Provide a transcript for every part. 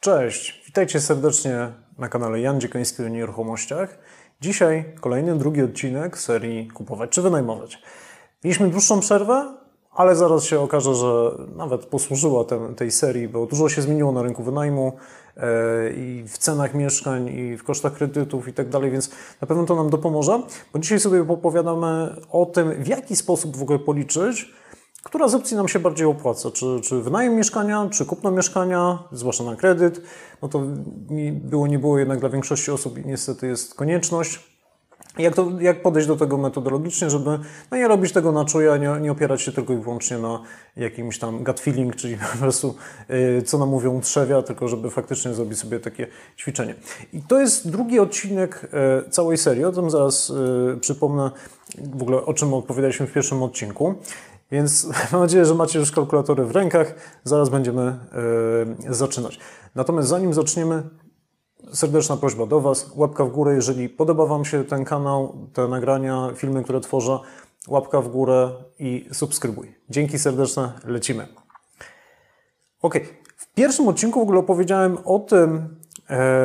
Cześć, witajcie serdecznie na kanale Jan Dziekoński o nieruchomościach. Dzisiaj kolejny, drugi odcinek serii Kupować czy Wynajmować. Mieliśmy dłuższą przerwę, ale zaraz się okaże, że nawet posłużyła tej serii, bo dużo się zmieniło na rynku wynajmu yy, i w cenach mieszkań, i w kosztach kredytów i tak dalej, więc na pewno to nam dopomoże, bo dzisiaj sobie opowiadamy o tym, w jaki sposób w ogóle policzyć, która z opcji nam się bardziej opłaca? Czy, czy wynajem mieszkania, czy kupno mieszkania, zwłaszcza na kredyt? No to było, nie było jednak dla większości osób niestety jest konieczność. Jak, to, jak podejść do tego metodologicznie, żeby no nie robić tego na czuja, nie, nie opierać się tylko i wyłącznie na jakimś tam gut feeling, czyli po prostu yy, co nam mówią trzewia, tylko żeby faktycznie zrobić sobie takie ćwiczenie. I to jest drugi odcinek yy, całej serii, o tym zaraz yy, przypomnę w ogóle o czym opowiadaliśmy w pierwszym odcinku. Więc mam nadzieję, że macie już kalkulatory w rękach. Zaraz będziemy yy, zaczynać. Natomiast zanim zaczniemy, serdeczna prośba do Was. Łapka w górę, jeżeli podoba Wam się ten kanał, te nagrania, filmy, które tworzę. Łapka w górę i subskrybuj. Dzięki serdeczne, lecimy. Ok, w pierwszym odcinku w ogóle opowiedziałem o tym,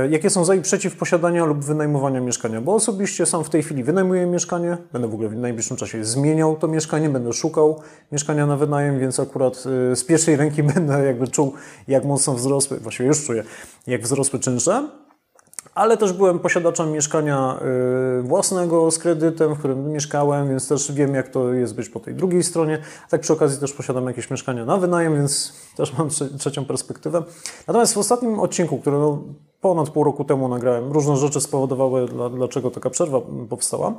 jakie są za i przeciw posiadania lub wynajmowania mieszkania? Bo osobiście sam w tej chwili wynajmuję mieszkanie, będę w ogóle w najbliższym czasie zmieniał to mieszkanie, będę szukał mieszkania na wynajem, więc akurat e, z pierwszej ręki będę jakby czuł, jak mocno wzrosły, właściwie już czuję, jak wzrosły czynsze ale też byłem posiadaczem mieszkania y, własnego z kredytem, w którym mieszkałem, więc też wiem, jak to jest być po tej drugiej stronie. Tak przy okazji też posiadam jakieś mieszkania na wynajem, więc też mam trzecią perspektywę. Natomiast w ostatnim odcinku, który no ponad pół roku temu nagrałem, różne rzeczy spowodowały, dlaczego taka przerwa powstała.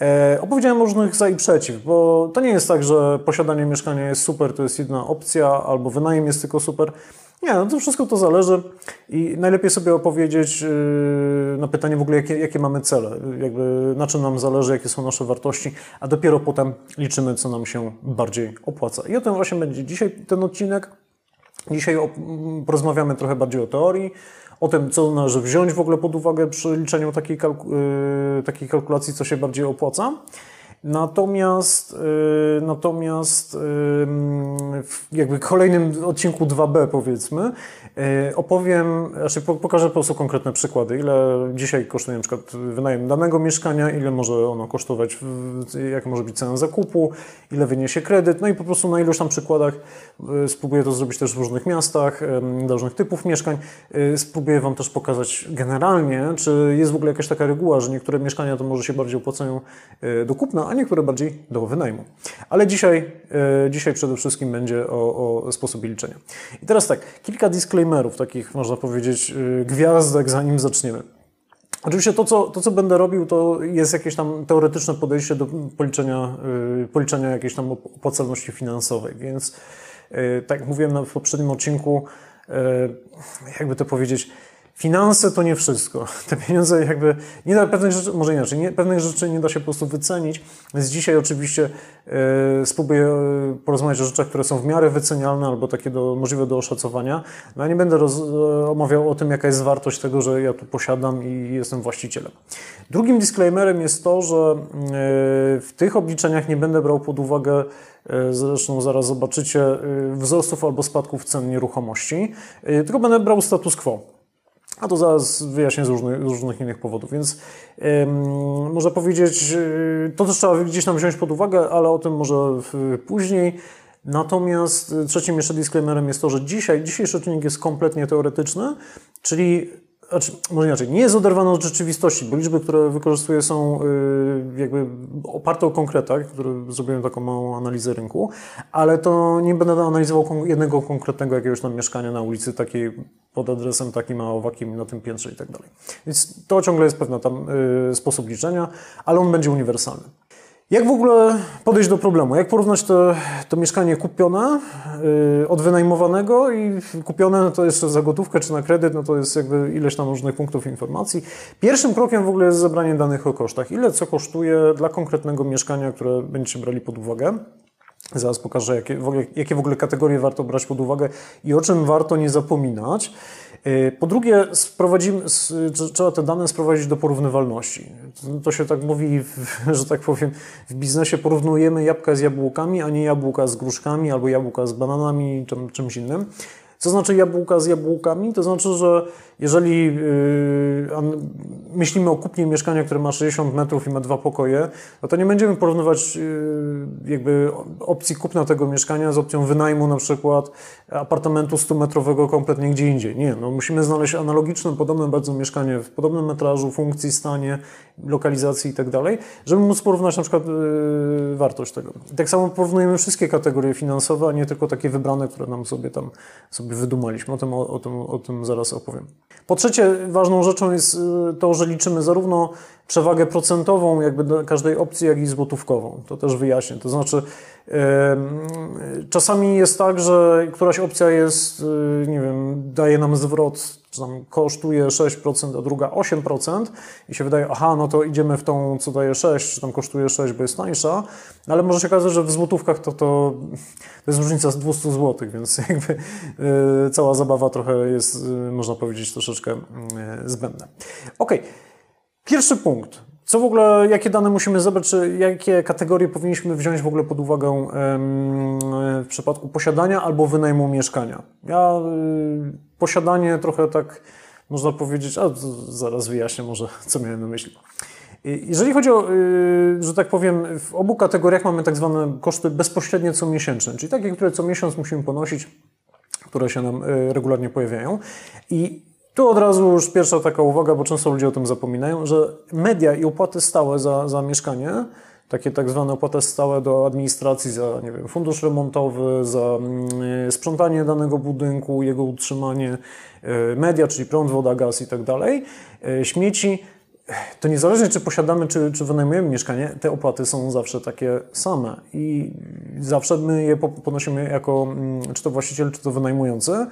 E, opowiedziałem o różnych za i przeciw, bo to nie jest tak, że posiadanie mieszkania jest super, to jest jedna opcja, albo wynajem jest tylko super. Nie, no to wszystko to zależy i najlepiej sobie opowiedzieć yy, na pytanie w ogóle, jakie, jakie mamy cele, jakby na czym nam zależy, jakie są nasze wartości, a dopiero potem liczymy, co nam się bardziej opłaca. I o tym właśnie będzie dzisiaj ten odcinek. Dzisiaj porozmawiamy trochę bardziej o teorii, o tym, co należy wziąć w ogóle pod uwagę przy liczeniu takiej, kalku yy, takiej kalkulacji, co się bardziej opłaca. Natomiast, y, natomiast w jakby kolejnym odcinku 2b powiedzmy, y, opowiem, znaczy pokażę po prostu konkretne przykłady, ile dzisiaj kosztuje na przykład wynajem danego mieszkania, ile może ono kosztować, jaka może być cena zakupu, ile wyniesie kredyt, no i po prostu na iluś tam przykładach y, spróbuję to zrobić też w różnych miastach, różnych typów mieszkań. Spróbuję Wam też pokazać generalnie, czy jest w ogóle jakaś taka reguła, że niektóre mieszkania to może się bardziej opłacają do kupna, a niektóre bardziej do wynajmu. Ale dzisiaj, e, dzisiaj przede wszystkim będzie o, o sposobie liczenia. I teraz tak, kilka disclaimerów, takich można powiedzieć e, gwiazdek, zanim zaczniemy. Oczywiście to co, to, co będę robił, to jest jakieś tam teoretyczne podejście do policzenia, e, policzenia jakiejś tam opłacalności finansowej, więc tak jak mówiłem w poprzednim odcinku, jakby to powiedzieć, Finanse to nie wszystko. Te pieniądze jakby nie da pewnych rzeczy, może inaczej, nie, pewnych rzeczy nie da się po prostu wycenić. Więc dzisiaj oczywiście e, spróbuję e, porozmawiać o rzeczach, które są w miarę wycenialne albo takie do, możliwe do oszacowania. No, nie będę roz, omawiał o tym, jaka jest wartość tego, że ja tu posiadam i jestem właścicielem. Drugim disclaimerem jest to, że e, w tych obliczeniach nie będę brał pod uwagę Zresztą zaraz zobaczycie wzrostów albo spadków cen nieruchomości, tylko będę brał status quo. A to zaraz wyjaśnię z różnych, z różnych innych powodów, więc ym, można powiedzieć, y, to też trzeba gdzieś tam wziąć pod uwagę, ale o tym może później. Natomiast trzecim jeszcze disclaimerem jest to, że dzisiaj, dzisiejszy odcinek jest kompletnie teoretyczny, czyli znaczy, może inaczej, nie jest oderwane od rzeczywistości, bo liczby, które wykorzystuję są y, jakby oparte o konkretach, które zrobiłem taką małą analizę rynku, ale to nie będę analizował jednego konkretnego jakiegoś tam mieszkania na ulicy takiej pod adresem takim a owakim na tym piętrze i tak dalej. Więc to ciągle jest pewna tam y, sposób liczenia, ale on będzie uniwersalny. Jak w ogóle podejść do problemu? Jak porównać to, to mieszkanie kupione yy, od wynajmowanego i kupione no to jeszcze za gotówkę czy na kredyt, no to jest jakby ileś tam różnych punktów informacji. Pierwszym krokiem w ogóle jest zebranie danych o kosztach. Ile co kosztuje dla konkretnego mieszkania, które będziecie brali pod uwagę. Zaraz pokażę, jakie jakie w ogóle kategorie warto brać pod uwagę i o czym warto nie zapominać. Y, po drugie, trzeba te dane sprowadzić do porównywalności. To się tak mówi, że tak powiem, w biznesie porównujemy jabłka z jabłkami, a nie jabłka z gruszkami albo jabłka z bananami, czym, czymś innym. Co znaczy jabłka z jabłkami? To znaczy, że jeżeli yy, myślimy o kupnie mieszkania, które ma 60 metrów i ma dwa pokoje, no to nie będziemy porównywać yy, jakby opcji kupna tego mieszkania z opcją wynajmu na przykład apartamentu 100-metrowego kompletnie gdzie indziej. Nie, no musimy znaleźć analogiczne, podobne bardzo mieszkanie w podobnym metrażu, funkcji, stanie, lokalizacji i tak dalej, żeby móc porównać na przykład yy, wartość tego. I tak samo porównujemy wszystkie kategorie finansowe, a nie tylko takie wybrane, które nam sobie tam sobie wydumaliśmy. O tym, o, o tym, o tym zaraz opowiem. Po trzecie, ważną rzeczą jest y, to, że liczymy zarówno przewagę procentową jakby każdej opcji, jak i złotówkową. To też wyjaśnię. To znaczy, czasami jest tak, że któraś opcja jest, y, nie wiem, daje nam zwrot, czy tam kosztuje 6%, a druga 8% i się wydaje, aha, no to idziemy w tą, co daje 6, czy tam kosztuje 6, bo jest tańsza, no ale może się okazać, że w złotówkach to, to, to jest różnica z 200 zł, więc jakby yy, cała zabawa trochę jest, yy, można powiedzieć, troszeczkę zbędna. Ok, pierwszy punkt. Co w ogóle, jakie dane musimy zebrać, czy jakie kategorie powinniśmy wziąć w ogóle pod uwagę w przypadku posiadania albo wynajmu mieszkania? Ja y, posiadanie trochę tak można powiedzieć, a zaraz wyjaśnię może, co miałem na myśli. Jeżeli chodzi o, y, że tak powiem, w obu kategoriach mamy tak zwane koszty bezpośrednie co miesięczne, czyli takie, które co miesiąc musimy ponosić, które się nam y, regularnie pojawiają. I tu od razu już pierwsza taka uwaga, bo często ludzie o tym zapominają, że media i opłaty stałe za, za mieszkanie, takie tak zwane opłaty stałe do administracji za, nie wiem, fundusz remontowy, za mm, sprzątanie danego budynku, jego utrzymanie, y, media, czyli prąd, woda, gaz i tak dalej, y, śmieci, to niezależnie czy posiadamy, czy, czy wynajmujemy mieszkanie, te opłaty są zawsze takie same i zawsze my je ponosimy jako mm, czy to właściciel, czy to wynajmujący.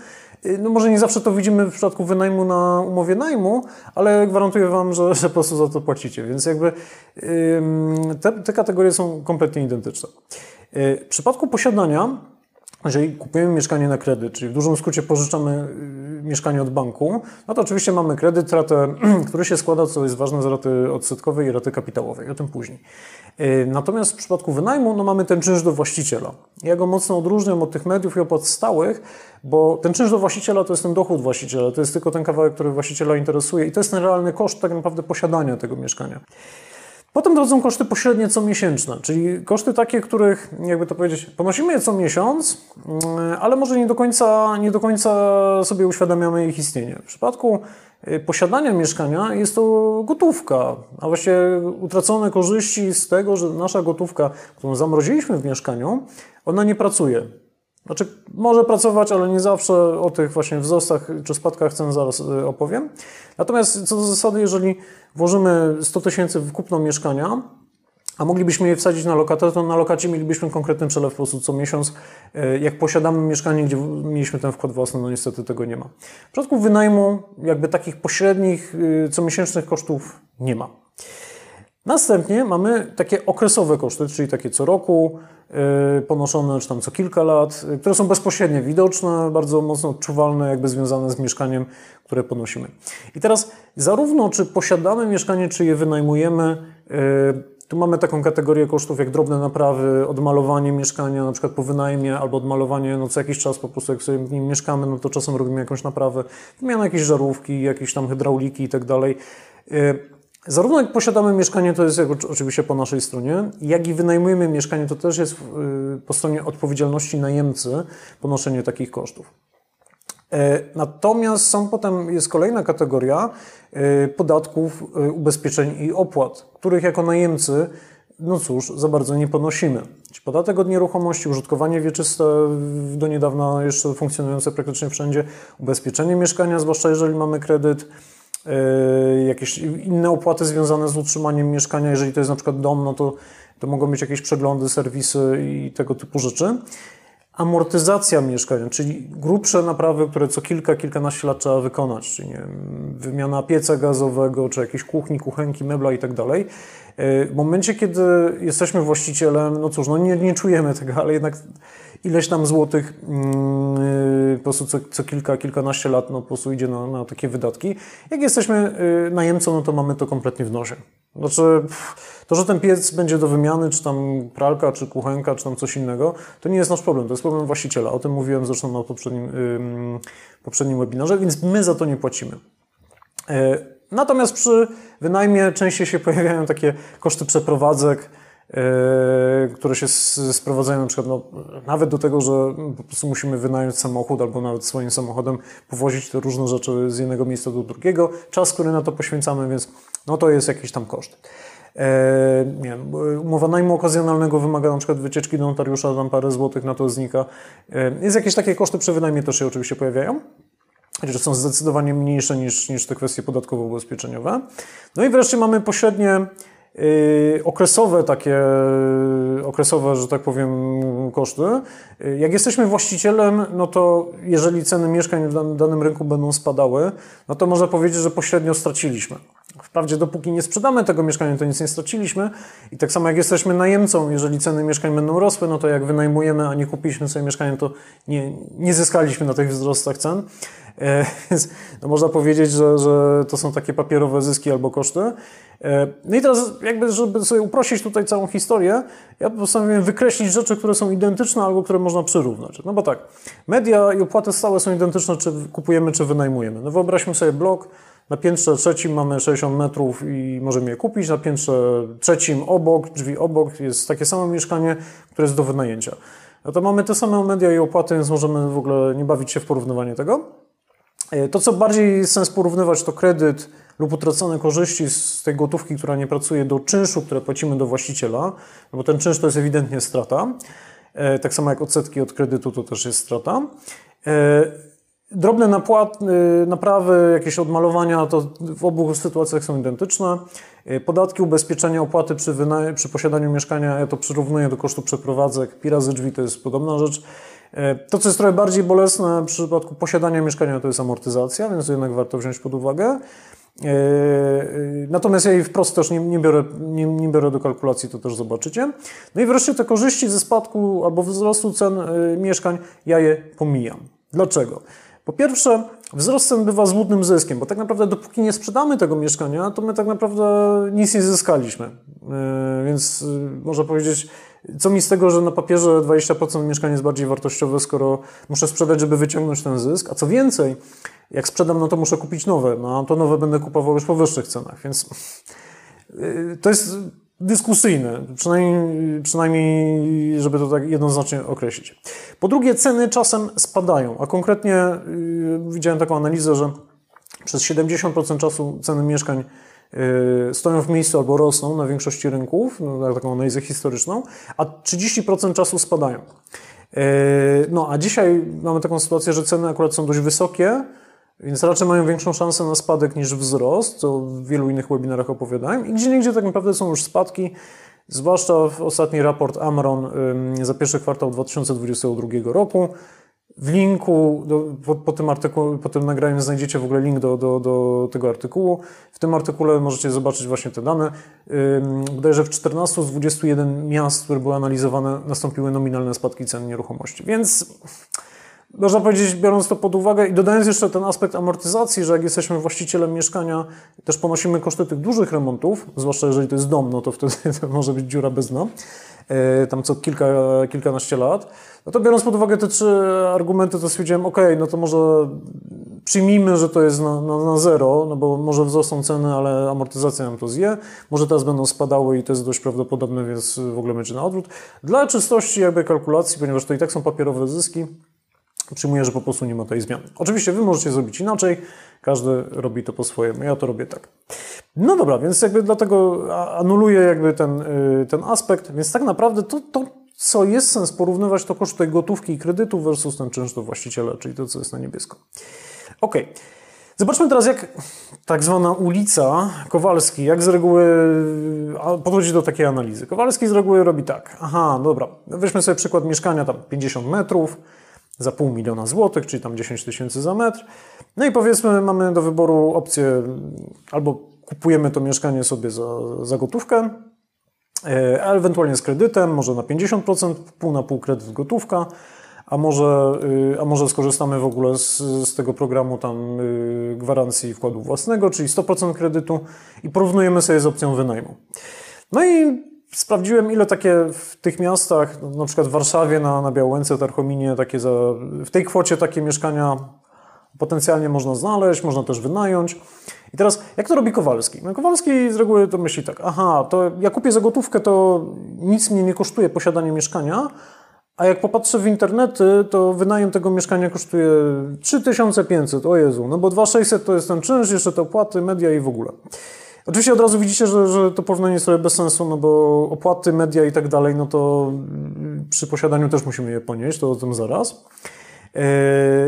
Y, no może nie zawsze to widzimy w przypadku wynajmu na umowie najmu, ale gwarantuję Wam, że, że po prostu za to płacicie, więc jakby te, te kategorie są kompletnie identyczne. Y, w przypadku posiadania jeżeli kupujemy mieszkanie na kredyt, czyli w dużym skrócie pożyczamy y, mieszkanie od banku, no to oczywiście mamy kredyt, ratę, który się składa, co jest ważne, z raty odsetkowej i raty kapitałowej, o tym później. Y, natomiast w przypadku wynajmu no mamy ten czynsz do właściciela. Ja go mocno odróżniam od tych mediów i opłat stałych, bo ten czynsz do właściciela to jest ten dochód właściciela, to jest tylko ten kawałek, który właściciela interesuje i to jest ten realny koszt tak naprawdę posiadania tego mieszkania. Potem dochodzą koszty pośrednie co miesięczne, czyli koszty takie, których, jakby to powiedzieć, ponosimy je co miesiąc, mm, ale może nie do końca, nie do końca sobie uświadamiamy ich istnienie. W przypadku y, posiadania mieszkania jest to gotówka, a właściwie utracone korzyści z tego, że nasza gotówka, którą zamroziliśmy w mieszkaniu, ona nie pracuje. Znaczy, może pracować, ale nie zawsze o tych właśnie wzrostach czy spadkach cen zaraz y, opowiem. Natomiast co do zasady, jeżeli włożymy 100 tysięcy w kupno mieszkania, a moglibyśmy je wsadzić na lokatę, to na lokacie mielibyśmy konkretny przelew po prostu co miesiąc. Y, jak posiadamy mieszkanie, gdzie mieliśmy ten wkład własny, no niestety tego nie ma. W przypadku wynajmu, jakby takich pośrednich, y, comiesięcznych kosztów nie ma. Następnie mamy takie okresowe koszty, czyli takie co roku yy, ponoszone, czy tam co kilka lat, yy, które są bezpośrednio widoczne, bardzo mocno odczuwalne, jakby związane z mieszkaniem, które ponosimy. I teraz zarówno czy posiadamy mieszkanie, czy je wynajmujemy, yy, tu mamy taką kategorię kosztów jak drobne naprawy, odmalowanie mieszkania, na przykład po wynajmie, albo odmalowanie no co jakiś czas po prostu jak sobie w nim mieszkamy, no to czasem robimy jakąś naprawę, wymiana jakiejś żarówki, jakieś tam hydrauliki i tak dalej. Zarówno jak posiadamy mieszkanie, to jest oczywiście po naszej stronie, jak i wynajmujemy mieszkanie, to też jest y, po stronie odpowiedzialności najemcy ponoszenie takich kosztów. E, natomiast są potem, jest kolejna kategoria y, podatków, y, ubezpieczeń i opłat, których jako najemcy, no cóż, za bardzo nie ponosimy. Podatek od nieruchomości, użytkowanie wieczyste, do niedawna jeszcze funkcjonujące praktycznie wszędzie, ubezpieczenie mieszkania, zwłaszcza jeżeli mamy kredyt, E, jakieś inne opłaty związane z utrzymaniem mieszkania. Jeżeli to jest na przykład dom, no to to mogą być jakieś przeglądy, serwisy i tego typu rzeczy. Amortyzacja mieszkania, czyli grubsze naprawy, które co kilka, kilkanaście lat trzeba wykonać, czyli nie wiem, wymiana pieca gazowego, czy jakiejś kuchni, kuchenki, mebla i tak dalej. W momencie, kiedy jesteśmy właścicielem, no cóż, no nie, nie czujemy tego, ale jednak ileś tam złotych yy, po prostu co, co, kilka, kilkanaście lat no, po prostu idzie na, na takie wydatki. Jak jesteśmy yy, najemcą, no to mamy to kompletnie w nosie. Znaczy, to, że ten piec będzie do wymiany, czy tam pralka, czy kuchenka, czy tam coś innego, to nie jest nasz problem, to jest problem właściciela. O tym mówiłem zresztą na poprzednim, yy, poprzednim webinarze, więc my za to nie płacimy. Yy, natomiast przy wynajmie częściej się pojawiają takie koszty przeprowadzek, które się sprowadzają na przykład no, nawet do tego, że po prostu musimy wynająć samochód albo nawet swoim samochodem powozić te różne rzeczy z jednego miejsca do drugiego. Czas, który na to poświęcamy, więc no to jest jakiś tam koszt. Yy, nie wiem, umowa najmu okazjonalnego wymaga na przykład wycieczki do notariusza, tam parę złotych na to znika. Yy, jest jakieś takie koszty przy wynajmie też się oczywiście pojawiają. Chociaż są zdecydowanie mniejsze niż, niż te kwestie podatkowo-ubezpieczeniowe. No i wreszcie mamy pośrednie okresowe takie, okresowe, że tak powiem, koszty. Yy, jak jesteśmy właścicielem, no to jeżeli ceny mieszkań w danym rynku będą spadały, no to można powiedzieć, że pośrednio straciliśmy. Wprawdzie dopóki nie sprzedamy tego mieszkania, to nic nie straciliśmy. I tak samo jak jesteśmy najemcą, jeżeli ceny mieszkań będą rosły, no to jak wynajmujemy, a nie kupiliśmy sobie mieszkania, to nie, nie zyskaliśmy na tych wzrostach cen. E, więc no można powiedzieć, że, że to są takie papierowe zyski albo koszty. E, no i teraz jakby, żeby sobie uprościć tutaj całą historię, ja postanowiłem wykreślić rzeczy, które są identyczne albo które można przyrównać. No bo tak, media i opłaty stałe są identyczne, czy kupujemy, czy wynajmujemy. No wyobraźmy sobie blok, na piętrze trzecim mamy 60 metrów i możemy je kupić. Na piętrze trzecim obok, drzwi obok jest takie samo mieszkanie, które jest do wynajęcia. No to mamy te same media i opłaty, więc możemy w ogóle nie bawić się w porównywanie tego. E, to, co bardziej sens porównywać, to kredyt lub utracone korzyści z tej gotówki, która nie pracuje, do czynszu, które płacimy do właściciela, no bo ten czynsz to jest ewidentnie strata. E, tak samo jak odsetki od kredytu to też jest strata. E, drobne napłat, naprawy, jakieś odmalowania, to w obu sytuacjach są identyczne. Podatki, ubezpieczenia, opłaty przy, przy posiadaniu mieszkania, ja to przyrównuję do kosztu przeprowadzek. Pi razy drzwi to jest podobna rzecz. E, to, co jest trochę bardziej bolesne w przypadku posiadania mieszkania, to jest amortyzacja, więc jednak warto wziąć pod uwagę. E, e, natomiast ja jej wprost też nie, nie, biorę, nie, nie, biorę do kalkulacji, to też zobaczycie. No i wreszcie te korzyści ze spadku albo wzrostu cen mieszkań, ja je pomijam. Dlaczego? Po pierwsze, wzrost cen bywa złudnym zyskiem, bo tak naprawdę dopóki nie sprzedamy tego mieszkania, to my tak naprawdę nic nie zyskaliśmy. Więc można powiedzieć, co mi z tego, że na papierze 20% mieszkania jest bardziej wartościowe, skoro muszę sprzedać, żeby wyciągnąć ten zysk, a co więcej, jak sprzedam, no to muszę kupić nowe, no a to nowe będę kupował już po wyższych cenach, więc y, to jest dyskusyjne, przynajmniej, przynajmniej żeby to tak jednoznacznie określić. Po drugie, ceny czasem spadają, a konkretnie yy, widziałem taką analizę, że przez 70% czasu ceny mieszkań Y, stoją w miejscu albo rosną na większości rynków, no, taką analizę historyczną, a 30% czasu spadają. Y, no a dzisiaj mamy taką sytuację, że ceny akurat są dość wysokie, więc raczej mają większą szansę na spadek niż wzrost, co w wielu innych webinarach opowiadałem. I gdzie niegdzie tak naprawdę są już spadki, zwłaszcza w ostatni raport Amron za pierwszy kwartał 2022 roku w linku, do, po, po, tym artykuł, po tym nagraniu znajdziecie w ogóle link do, do, do tego artykułu. W tym artykule możecie zobaczyć właśnie te dane. Bodajże w 14 z 21 miast, które były analizowane, nastąpiły nominalne spadki cen nieruchomości. Więc można powiedzieć, biorąc to pod uwagę i dodając jeszcze ten aspekt amortyzacji, że jak jesteśmy właścicielem mieszkania, też ponosimy koszty tych dużych remontów, zwłaszcza jeżeli to jest dom, no to wtedy to może być dziura bez dna, e, tam co kilka, kilkanaście lat. No to biorąc pod uwagę te trzy argumenty, to stwierdziłem, ok, no to może przyjmijmy, że to jest na, na, na, zero, no bo może wzrosną ceny, ale amortyzacja nam to zje. Może teraz będą spadały i to jest dość prawdopodobne, więc w ogóle będzie na odwrót. Dla czystości jakby kalkulacji, ponieważ to i tak są papierowe zyski, przyjmuję, że po prostu nie ma tej zmiany. Oczywiście Wy możecie zrobić inaczej, każdy robi to po swojemu, ja to robię tak. No dobra, więc jakby dlatego anuluję jakby ten, y, ten aspekt, więc tak naprawdę to, to co jest sens porównywać, to koszt tej gotówki i kredytu versus ten czynsz do właściciela, czyli to, co jest na niebiesko. Ok. Zobaczmy teraz, jak tak zwana ulica Kowalski, jak z reguły podchodzi do takiej analizy. Kowalski z reguły robi tak. Aha, dobra, weźmy sobie przykład mieszkania tam 50 metrów za pół miliona złotych, czyli tam 10 tysięcy za metr. No i powiedzmy, mamy do wyboru opcję albo kupujemy to mieszkanie sobie za, za gotówkę, e, a ewentualnie z kredytem, może na 50%, pół na pół kredyt gotówka, a może, y, a może skorzystamy w ogóle z, z tego programu tam y, gwarancji wkładu własnego, czyli 100% kredytu i porównujemy sobie z opcją wynajmu. No i sprawdziłem, ile takie w tych miastach, na przykład w Warszawie, na, na Białęce, Tarchominie, takie za, w tej kwocie takie mieszkania potencjalnie można znaleźć, można też wynająć. I teraz, jak to robi Kowalski? No Kowalski z reguły to myśli tak, aha, to ja kupię za gotówkę, to nic mnie nie kosztuje posiadanie mieszkania, a jak popatrzę w internety, to wynajem tego mieszkania kosztuje 3500, o Jezu, no bo 2600 to jest ten czynsz, jeszcze te opłaty, media i w ogóle. Oczywiście od razu widzicie, że, że to porównanie jest sobie bez sensu, no bo opłaty, media i tak dalej, no to przy posiadaniu też musimy je ponieść, to o tym zaraz. Yy,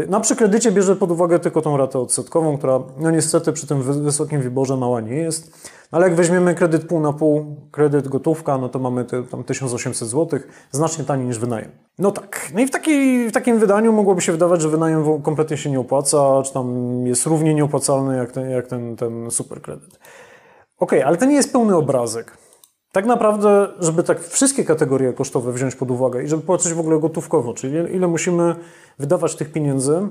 na przy kredycie bierze pod uwagę tylko tą ratę odsetkową, która no niestety przy tym wysokim wyborze mała nie jest. Ale jak weźmiemy kredyt pół na pół, kredyt gotówka, no to mamy te, tam 1800 zł, znacznie taniej niż wynajem. No tak. No i w, taki, w takim wydaniu mogłoby się wydawać, że wynajem kompletnie się nie opłaca, czy tam jest równie nieopłacalny jak ten, jak ten, ten super kredyt. Ok, ale to nie jest pełny obrazek. Tak naprawdę, żeby tak wszystkie kategorie kosztowe wziąć pod uwagę i żeby płacić w ogóle gotówkowo, czyli ile musimy wydawać tych pieniędzy,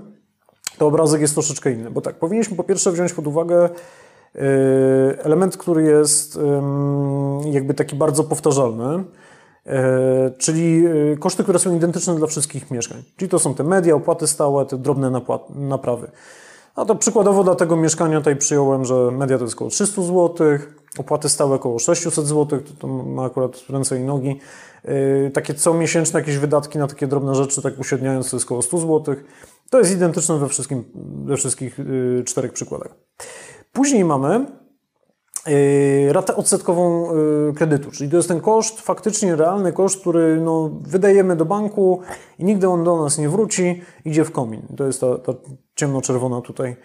to obrazek jest troszeczkę inny. Bo tak, powinniśmy po pierwsze wziąć pod uwagę y, element, który jest jakby taki bardzo powtarzalny, y, czyli y, koszty, które są identyczne dla wszystkich mieszkań. Czyli to są te media, opłaty stałe, te drobne naprawy. A to przykładowo dla tego mieszkania tutaj przyjąłem, że media to jest około 300 zł, opłaty stałe około 600 zł, to, to ma akurat ręce i nogi. Yy, takie comiesięczne jakieś wydatki na takie drobne rzeczy, tak uśredniając, to jest około 100 zł. To jest identyczne we, wszystkim, we wszystkich yy, czterech przykładach. Później mamy yy, ratę odsetkową yy, kredytu, czyli to jest ten koszt, faktycznie realny koszt, który no, wydajemy do banku i nigdy on do nas nie wróci, idzie w komin. To jest ta, ta ciemnoczerwona tutaj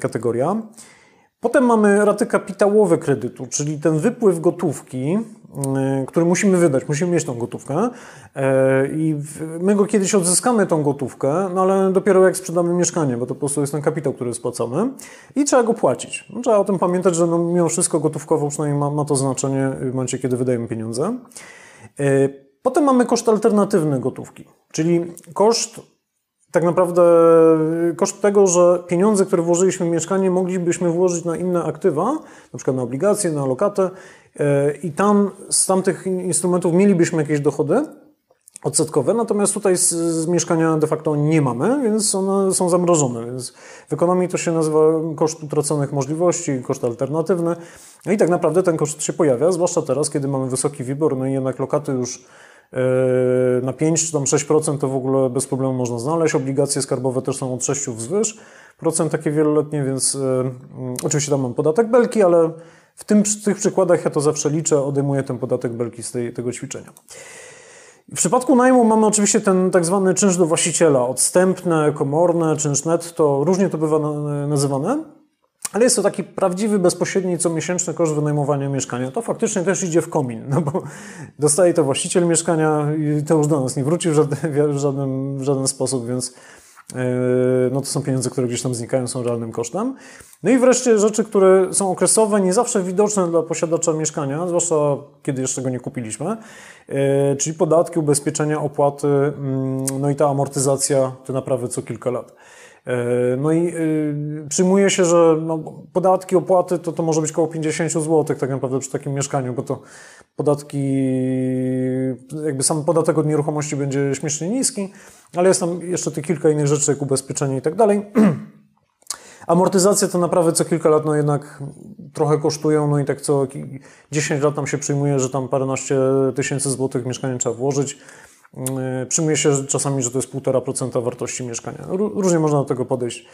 kategoria. Potem mamy raty kapitałowe kredytu, czyli ten wypływ gotówki, y, który musimy wydać, musimy mieć tą gotówkę y, i my go kiedyś odzyskamy tą gotówkę, no ale dopiero jak sprzedamy mieszkanie, bo to po prostu jest ten kapitał, który jest spłacany i trzeba go płacić. No, trzeba o tym pamiętać, że no, mimo wszystko gotówkowo przynajmniej ma, ma to znaczenie w momencie, kiedy wydajemy pieniądze. Y, potem mamy koszt alternatywny gotówki, czyli koszt tak naprawdę y, koszt tego, że pieniądze, które włożyliśmy w mieszkanie, moglibyśmy włożyć na inne aktywa, na przykład na obligacje, na lokatę y, i tam z tamtych instrumentów mielibyśmy jakieś dochody odsetkowe, natomiast tutaj z, z, mieszkania de facto nie mamy, więc one są zamrożone. Więc w ekonomii to się nazywa koszt utraconych możliwości, koszt alternatywny. No i tak naprawdę ten koszt się pojawia, zwłaszcza teraz, kiedy mamy wysoki WIBOR, no i jednak lokaty już na 5 czy tam 6% to w ogóle bez problemu można znaleźć. Obligacje skarbowe też są od 6 wzwyż, procent takie wieloletnie, więc yy, oczywiście tam mam podatek belki, ale w tym, tych przykładach ja to zawsze liczę, odejmuję ten podatek belki z tej, tego ćwiczenia. W przypadku najmu mamy oczywiście ten tak zwany czynsz do właściciela, odstępne, komorne, czynsz netto, różnie to bywa nazywane. Ale jest to taki prawdziwy, bezpośredni, comiesięczny koszt wynajmowania mieszkania. To faktycznie też idzie w komin, no bo dostaje to właściciel mieszkania i to już do nas nie wróci w żaden, w żaden, w żaden sposób, więc yy, no to są pieniądze, które gdzieś tam znikają, są realnym kosztem. No i wreszcie rzeczy, które są okresowe, nie zawsze widoczne dla posiadacza mieszkania, zwłaszcza kiedy jeszcze go nie kupiliśmy, yy, czyli podatki, ubezpieczenia, opłaty, mm, no i ta amortyzacja, te naprawy co kilka lat. E, no i y, przyjmuje się, że no, podatki, opłaty to, to może być około 50 zł tak naprawdę przy takim mieszkaniu, bo to podatki, jakby sam podatek od nieruchomości będzie śmiesznie niski, ale jest tam jeszcze tych kilka innych rzeczy, jak ubezpieczenie i tak dalej. Amortyzacje to naprawy co kilka lat no jednak trochę kosztują, no i tak co 10 lat tam się przyjmuje, że tam paręnaście tysięcy złotych mieszkanie trzeba włożyć. Yy, przyjmuje się czasami, że to jest 1,5% wartości mieszkania. Różnie można do tego podejść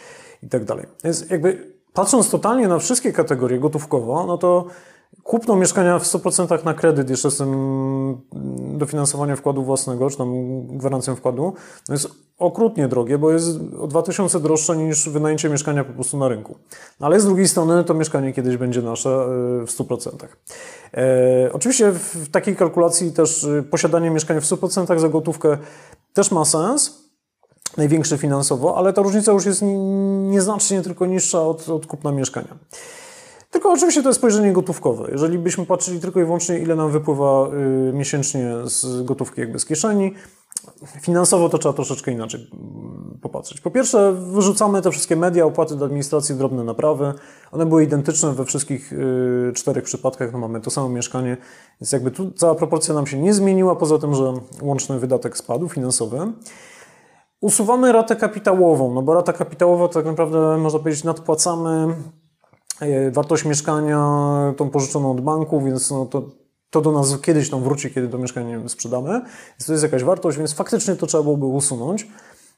i tak dalej. Więc jakby patrząc totalnie na wszystkie kategorie gotówkowo, no to kupno mieszkania w 100% na kredyt jeszcze z tym dofinansowanie wkładu własnego, czy tam gwarancją wkładu, no jest okrutnie drogie, bo jest o 2000 droższe niż wynajęcie mieszkania po prostu na rynku. No ale z drugiej strony to mieszkanie kiedyś będzie nasze e, w 100%. E, oczywiście w takiej kalkulacji też e, posiadanie mieszkania w 100% za gotówkę też ma sens, największy finansowo, ale ta różnica już jest nieznacznie tylko niższa od, od kupna mieszkania. Tylko oczywiście to jest spojrzenie gotówkowe. Jeżeli byśmy patrzyli tylko i wyłącznie, ile nam wypływa y, miesięcznie z gotówki jakby z kieszeni, finansowo to trzeba troszeczkę inaczej mm, popatrzeć. Po pierwsze, wyrzucamy te wszystkie media, opłaty do administracji, drobne naprawy. One były identyczne we wszystkich y, czterech przypadkach. No mamy to samo mieszkanie, więc jakby tu cała proporcja nam się nie zmieniła, poza tym, że łączny wydatek spadł finansowy. Usuwamy ratę kapitałową, no bo rata kapitałowa to tak naprawdę można powiedzieć nadpłacamy wartość mieszkania tą pożyczoną od banku, więc no to, to do nas kiedyś tam wróci, kiedy to mieszkanie sprzedamy. Więc to jest jakaś wartość, więc faktycznie to trzeba byłoby usunąć.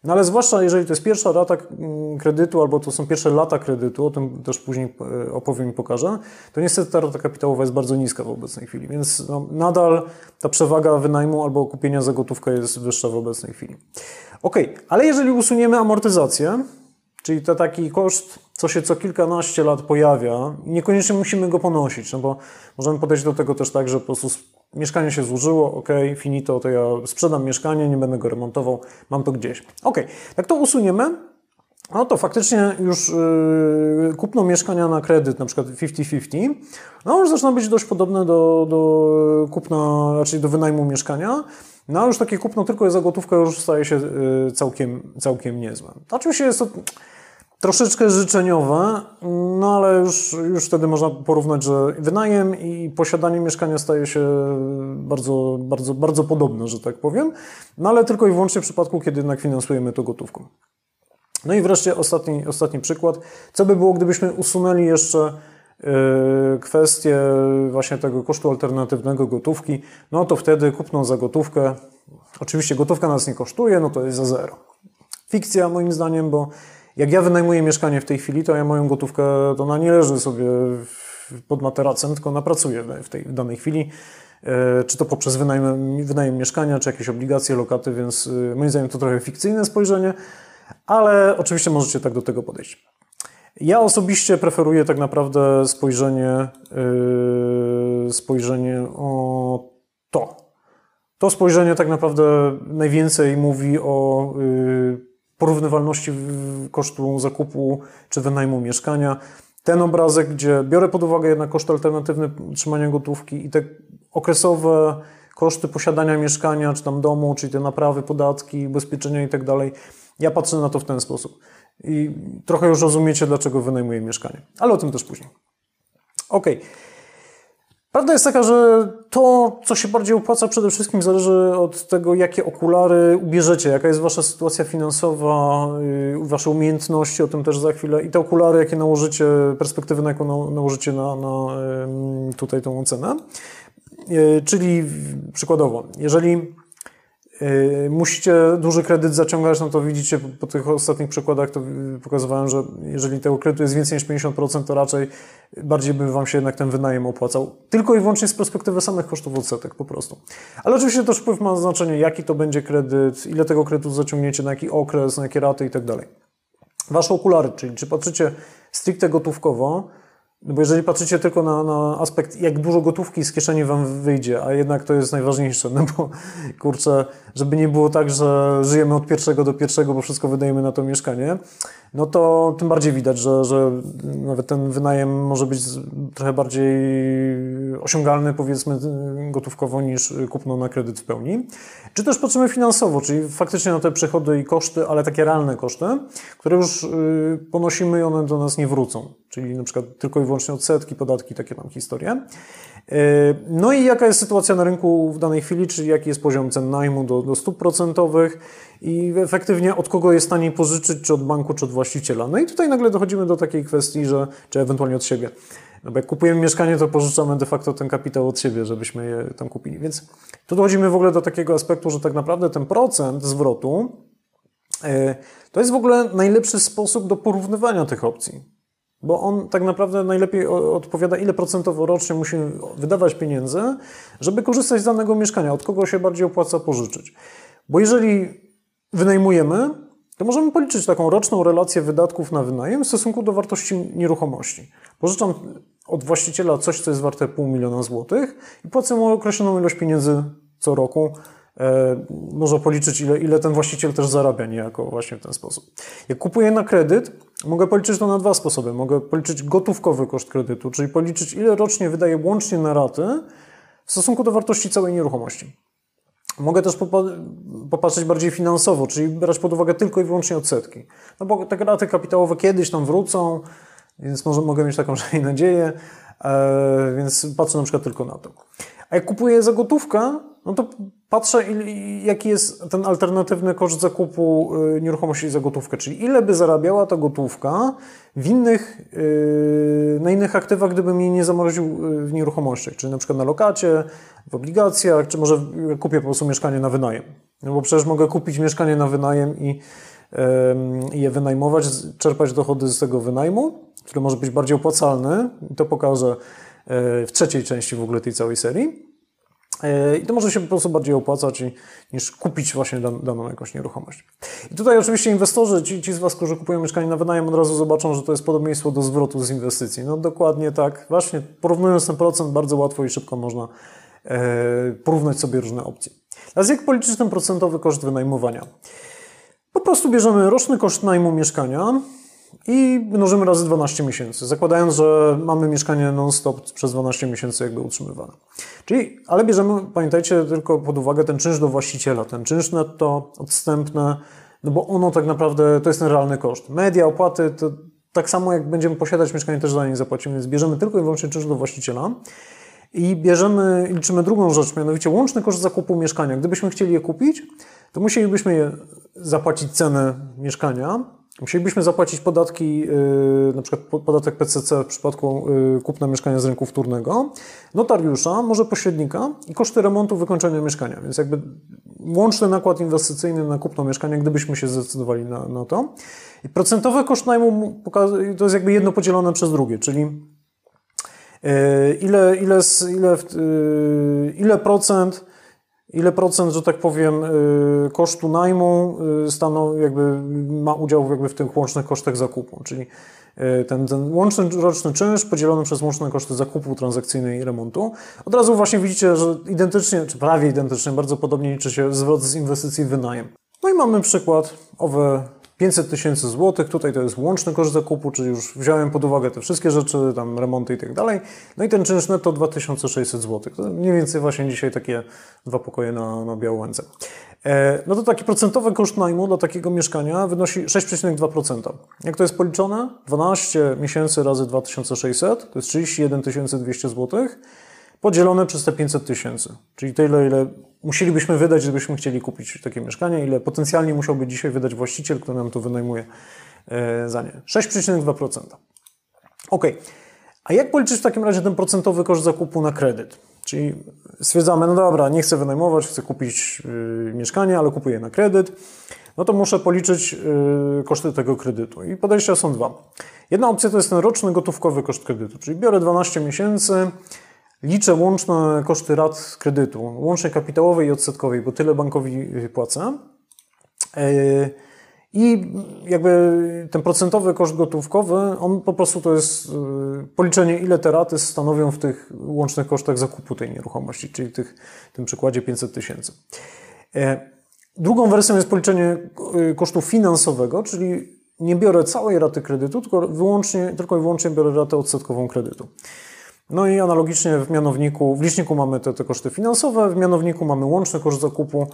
No ale zwłaszcza jeżeli to jest pierwsza rata mm, kredytu albo to są pierwsze lata kredytu, o tym też później e, opowiem i pokażę, to niestety ta rata kapitałowa jest bardzo niska w obecnej chwili, więc no, nadal ta przewaga wynajmu albo kupienia za gotówkę jest wyższa w obecnej chwili. Ok, ale jeżeli usuniemy amortyzację, czyli to taki koszt, co się co kilkanaście lat pojawia, niekoniecznie musimy go ponosić, no bo możemy podejść do tego też tak, że po prostu mieszkanie się złożyło, ok, finito, to ja sprzedam mieszkanie, nie będę go remontował, mam to gdzieś. Ok, jak to usuniemy, no to faktycznie już yy, kupno mieszkania na kredyt, na przykład 50-50, no już zaczyna być dość podobne do, do kupna, raczej do wynajmu mieszkania, no już takie kupno tylko za gotówkę już staje się y, całkiem, całkiem niezłe. Oczywiście jest to troszeczkę życzeniowe, no ale już, już wtedy można porównać, że wynajem i posiadanie mieszkania staje się bardzo, bardzo, bardzo podobne, że tak powiem, no ale tylko i wyłącznie w przypadku, kiedy jednak finansujemy to gotówką. No i wreszcie ostatni, ostatni przykład. Co by było, gdybyśmy usunęli jeszcze y, kwestię właśnie tego kosztu alternatywnego gotówki, no to wtedy kupną za gotówkę, oczywiście gotówka nas nie kosztuje, no to jest za zero. Fikcja moim zdaniem, bo jak ja wynajmuję mieszkanie w tej chwili, to ja moją gotówkę, to ona nie leży sobie pod materacem, tylko ona pracuje w tej w danej chwili. E, czy to poprzez wynajem, wynajem mieszkania, czy jakieś obligacje, lokaty, więc e, moim zdaniem to trochę fikcyjne spojrzenie, ale oczywiście możecie tak do tego podejść. Ja osobiście preferuję tak naprawdę spojrzenie, yy, spojrzenie o to. To spojrzenie tak naprawdę najwięcej mówi o yy, porównywalności kosztu zakupu czy wynajmu mieszkania. Ten obrazek, gdzie biorę pod uwagę jednak koszt alternatywny trzymania gotówki i te okresowe koszty posiadania mieszkania czy tam domu, czyli te naprawy, podatki, ubezpieczenia i tak dalej. Ja patrzę na to w ten sposób. I trochę już rozumiecie, dlaczego wynajmuję mieszkanie. Ale o tym też później. Ok. Prawda jest taka, że to, co się bardziej opłaca, przede wszystkim zależy od tego, jakie okulary ubierzecie, jaka jest wasza sytuacja finansowa, y, wasze umiejętności, o tym też za chwilę, i te okulary, jakie nałożycie, perspektywy, na jaką nałożycie na, na tutaj tą ocenę. Y, czyli przykładowo, jeżeli Yy, musicie duży kredyt zaciągać, no to widzicie po tych ostatnich przykładach, to pokazywałem, że jeżeli tego kredytu jest więcej niż 50%, to raczej bardziej by Wam się jednak ten wynajem opłacał. Tylko i wyłącznie z perspektywy samych kosztów odsetek po prostu. Ale oczywiście też wpływ ma znaczenie, jaki to będzie kredyt, ile tego kredytu zaciągniecie, na jaki okres, na jakie raty i tak dalej. Wasze okulary, czyli czy patrzycie stricte gotówkowo, no bo jeżeli patrzycie tylko na, na aspekt, jak dużo gotówki z kieszeni wam wyjdzie, a jednak to jest najważniejsze, no bo kurczę, żeby nie było tak, że żyjemy od pierwszego do pierwszego, bo wszystko wydajemy na to mieszkanie, no to tym bardziej widać, że, że nawet ten wynajem może być trochę bardziej osiągalny, powiedzmy, gotówkowo niż kupno na kredyt w pełni. Czy też patrzymy finansowo, czyli faktycznie na te przychody i koszty, ale takie realne koszty, które już y, ponosimy i one do nas nie wrócą. Czyli na przykład tylko i wyłącznie odsetki, podatki, takie tam historie. Y, no i jaka jest sytuacja na rynku w danej chwili, czyli jaki jest poziom cen najmu do, do stóp procentowych i efektywnie od kogo jest taniej pożyczyć, czy od banku, czy od właściciela. No i tutaj nagle dochodzimy do takiej kwestii, że, czy ewentualnie od siebie. No bo jak kupujemy mieszkanie, to pożyczamy de facto ten kapitał od siebie, żebyśmy je tam kupili. Więc tu dochodzimy w ogóle do takiego aspektu, że tak naprawdę ten procent zwrotu e, to jest w ogóle najlepszy sposób do porównywania tych opcji. Bo on tak naprawdę najlepiej odpowiada, ile procentowo rocznie musimy wydawać pieniędzy, żeby korzystać z danego mieszkania, od kogo się bardziej opłaca pożyczyć. Bo jeżeli wynajmujemy, to możemy policzyć taką roczną relację wydatków na wynajem w stosunku do wartości nieruchomości. Pożyczam od właściciela coś, co jest warte pół miliona złotych i płacę mu określoną ilość pieniędzy co roku. E, można policzyć, ile, ile ten właściciel też zarabia niejako właśnie w ten sposób. Jak kupuję na kredyt, mogę policzyć to na dwa sposoby. Mogę policzyć gotówkowy koszt kredytu, czyli policzyć, ile rocznie wydaję łącznie na raty w stosunku do wartości całej nieruchomości. Mogę też popatrzeć bardziej finansowo, czyli brać pod uwagę tylko i wyłącznie odsetki. No bo te raty kapitałowe kiedyś tam wrócą, więc może mogę mieć taką nadzieję, e, więc patrzę na przykład tylko na to. A jak kupuję za gotówkę, no to patrzę, jaki jest ten alternatywny koszt zakupu y, nieruchomości za gotówkę, czyli ile by zarabiała ta gotówka w innych, y, na innych aktywach, gdybym jej nie zamroził y, w nieruchomościach, czyli na przykład na lokacie, w obligacjach, czy może kupię po prostu mieszkanie na wynajem. No bo przecież mogę kupić mieszkanie na wynajem i, je wynajmować, czerpać dochody z tego wynajmu, który może być bardziej opłacalny. I to pokażę w trzeciej części w ogóle tej całej serii. E, I to może się po prostu bardziej opłacać niż kupić właśnie daną jakąś nieruchomość. I tutaj oczywiście inwestorzy, ci, ci z Was, którzy kupują mieszkanie na wynajem, od razu zobaczą, że to jest podobieństwo do zwrotu z inwestycji. No dokładnie tak. Właśnie porównując ten procent, bardzo łatwo i szybko można e, porównać sobie różne opcje. Teraz jak policzyć ten procentowy koszt wynajmowania? Po prostu bierzemy roczny koszt najmu mieszkania, i mnożymy razy 12 miesięcy, zakładając, że mamy mieszkanie non-stop przez 12 miesięcy jakby utrzymywane. Czyli, ale bierzemy, pamiętajcie, tylko pod uwagę ten czynsz do właściciela, ten czynsz netto, odstępne, no bo ono tak naprawdę to jest ten realny koszt. Media, opłaty, to tak samo jak będziemy posiadać mieszkanie, też za nie zapłacimy, więc bierzemy tylko i wyłącznie czynsz do właściciela. I bierzemy, liczymy drugą rzecz, mianowicie łączny koszt zakupu mieszkania. Gdybyśmy chcieli je kupić, to musielibyśmy zapłacić cenę mieszkania, Musielibyśmy zapłacić podatki, yy, na przykład podatek PCC w przypadku yy, kupna mieszkania z rynku wtórnego, notariusza, może pośrednika i koszty remontu wykończenia mieszkania. Więc jakby łączny nakład inwestycyjny na kupno mieszkania, gdybyśmy się zdecydowali na, na to. I procentowy koszt najmu to jest jakby jedno podzielone przez drugie, czyli yy, ile, ile, ile, ile procent ile procent, że tak powiem, y, kosztu najmu y, stanowi, jakby ma udział jakby w tych łącznych kosztach zakupu, czyli y, ten, ten łączny roczny czynsz podzielony przez łączne koszty zakupu transakcyjnej i remontu. Od razu właśnie widzicie, że identycznie, czy prawie identycznie, bardzo podobnie liczy się zwrot z inwestycji w wynajem. No i mamy przykład owe 500 tysięcy złotych, tutaj to jest łączny koszt zakupu, czyli już wziąłem pod uwagę te wszystkie rzeczy, tam remonty i tak dalej. No i ten czynsz netto 2600 złotych. To mniej więcej właśnie dzisiaj takie dwa pokoje na, na Białęce. E, no to taki procentowy koszt najmu dla takiego mieszkania wynosi 6,2%. Jak to jest policzone? 12 miesięcy razy 2600 to jest 31 200 złotych podzielone przez te 500 tysięcy. Czyli tyle, ile musielibyśmy wydać, gdybyśmy chcieli kupić takie mieszkanie, ile potencjalnie musiałby dzisiaj wydać właściciel, który nam to wynajmuje e, za nie. 6,2%. Ok. A jak policzyć w takim razie ten procentowy koszt zakupu na kredyt? Czyli stwierdzamy, no dobra, nie chcę wynajmować, chcę kupić yy, mieszkanie, ale kupuję na kredyt. No to muszę policzyć yy, koszty tego kredytu. I podejścia są dwa. Jedna opcja to jest ten roczny gotówkowy koszt kredytu, czyli biorę 12 miesięcy, Liczę łączne koszty rat kredytu, łącznie kapitałowej i odsetkowej, bo tyle bankowi płacę. E, I jakby ten procentowy koszt gotówkowy, on po prostu to jest e, policzenie, ile te raty stanowią w tych łącznych kosztach zakupu tej nieruchomości, czyli tych, w tym przykładzie 500 tysięcy. E, drugą wersją jest policzenie kosztu finansowego, czyli nie biorę całej raty kredytu, tylko wyłącznie, tylko i wyłącznie biorę ratę odsetkową kredytu. No i analogicznie w mianowniku, w liczniku mamy te, te koszty finansowe, w mianowniku mamy łączny koszt zakupu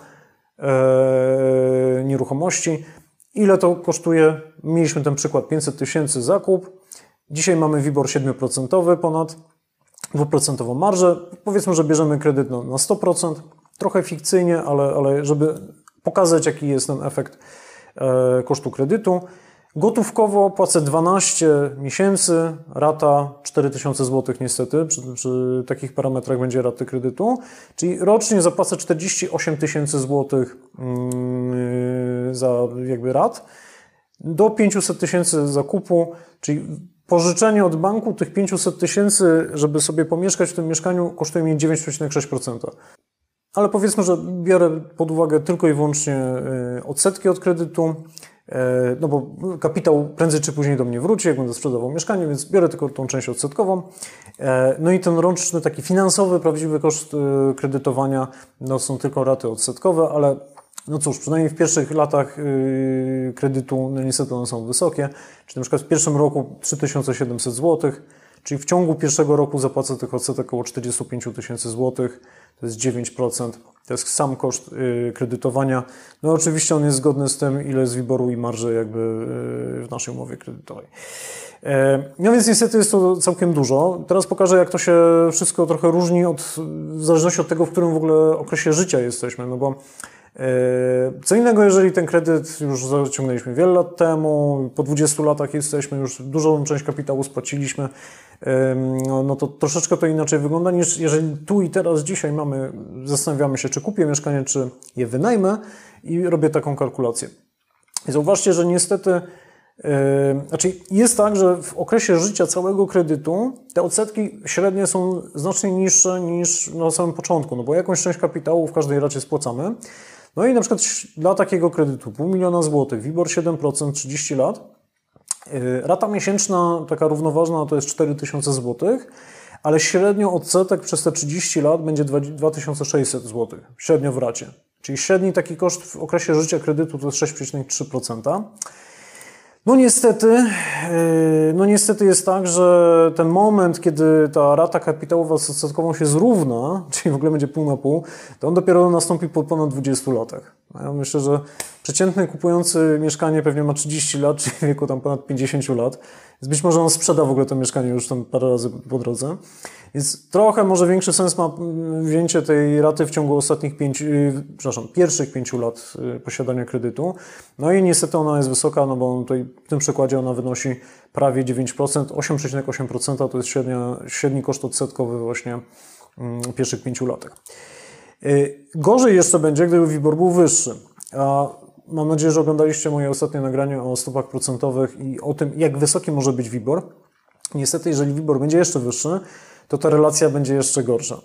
e, nieruchomości. Ile to kosztuje? Mieliśmy ten przykład 500 tysięcy zakup. Dzisiaj mamy WIBOR 7% ponad 2% marżę. Powiedzmy, że bierzemy kredyt na, na 100%. Trochę fikcyjnie, ale, ale żeby pokazać, jaki jest ten efekt e, kosztu kredytu. Gotówkowo płacę 12 miesięcy, rata 4000 zł niestety, przy, przy, takich parametrach będzie raty kredytu, czyli rocznie zapłacę 48 tysięcy złotych mm, za jakby rat. do 500 tysięcy zakupu, czyli pożyczenie od banku tych 500 tysięcy, żeby sobie pomieszkać w tym mieszkaniu, kosztuje mi 9,6%. Ale powiedzmy, że biorę pod uwagę tylko i wyłącznie y, odsetki od kredytu, no bo kapitał prędzej czy później do mnie wróci, jak będę sprzedawał mieszkanie, więc biorę tylko tą część odsetkową. E, no i ten roczny, taki finansowy, prawdziwy koszt e, kredytowania, no są tylko raty odsetkowe, ale no cóż, przynajmniej w pierwszych latach kredytu, no niestety one są wysokie, czyli na przykład w pierwszym roku 3700 zł, czyli w ciągu pierwszego roku zapłacę tych odsetek około 45 tysięcy złotych, to jest 9%. To jest sam koszt y, kredytowania. No oczywiście on jest zgodny z tym, ile jest wyboru i marży jakby y, w naszej umowie kredytowej. E, no więc niestety jest to całkiem dużo. Teraz pokażę, jak to się wszystko trochę różni od, w zależności od tego, w którym w ogóle okresie życia jesteśmy, no bo co innego, jeżeli ten kredyt już zaciągnęliśmy wiele lat temu, po 20 latach jesteśmy, już dużą część kapitału spłaciliśmy, no, no to troszeczkę to inaczej wygląda niż jeżeli tu i teraz, dzisiaj mamy, zastanawiamy się, czy kupię mieszkanie, czy je wynajmę i robię taką kalkulację. I zauważcie, że niestety znaczy jest tak, że w okresie życia całego kredytu te odsetki średnie są znacznie niższe niż na samym początku, no bo jakąś część kapitału w każdej racie spłacamy. No i na przykład dla takiego kredytu pół miliona złotych, WIBOR 7%, 30 lat, Y, rata miesięczna, taka równoważna, to jest 4000 zł, ale średnio odsetek przez te 30 lat będzie 2600 zł, średnio w racie. Czyli średni taki koszt w okresie życia kredytu to jest 6,3%. No niestety, no niestety jest tak, że ten moment, kiedy ta rata kapitałowa z odsetkową się zrówna, czyli w ogóle będzie pół na pół, to on dopiero nastąpi po ponad 20 latach. Ja myślę, że przeciętny kupujący mieszkanie pewnie ma 30 lat, czyli w wieku tam ponad 50 lat. Więc być może on sprzeda w ogóle to mieszkanie już tam parę razy po drodze. Więc trochę może większy sens ma wzięcie tej raty w ciągu ostatnich pięciu, y, przepraszam, pierwszych pięciu lat y, posiadania kredytu. No i niestety ona jest wysoka, no bo tutaj w tym przykładzie ona wynosi prawie 9%, 8,8% to jest średnia, średni koszt odsetkowy właśnie mm, pierwszych pięciu latach. Y, gorzej jeszcze będzie, gdyby WIBOR był wyższy. A mam nadzieję, że oglądaliście moje ostatnie nagranie o stopach procentowych i o tym, jak wysoki może być WIBOR. Niestety, jeżeli WIBOR będzie jeszcze wyższy, to ta relacja będzie jeszcze gorsza.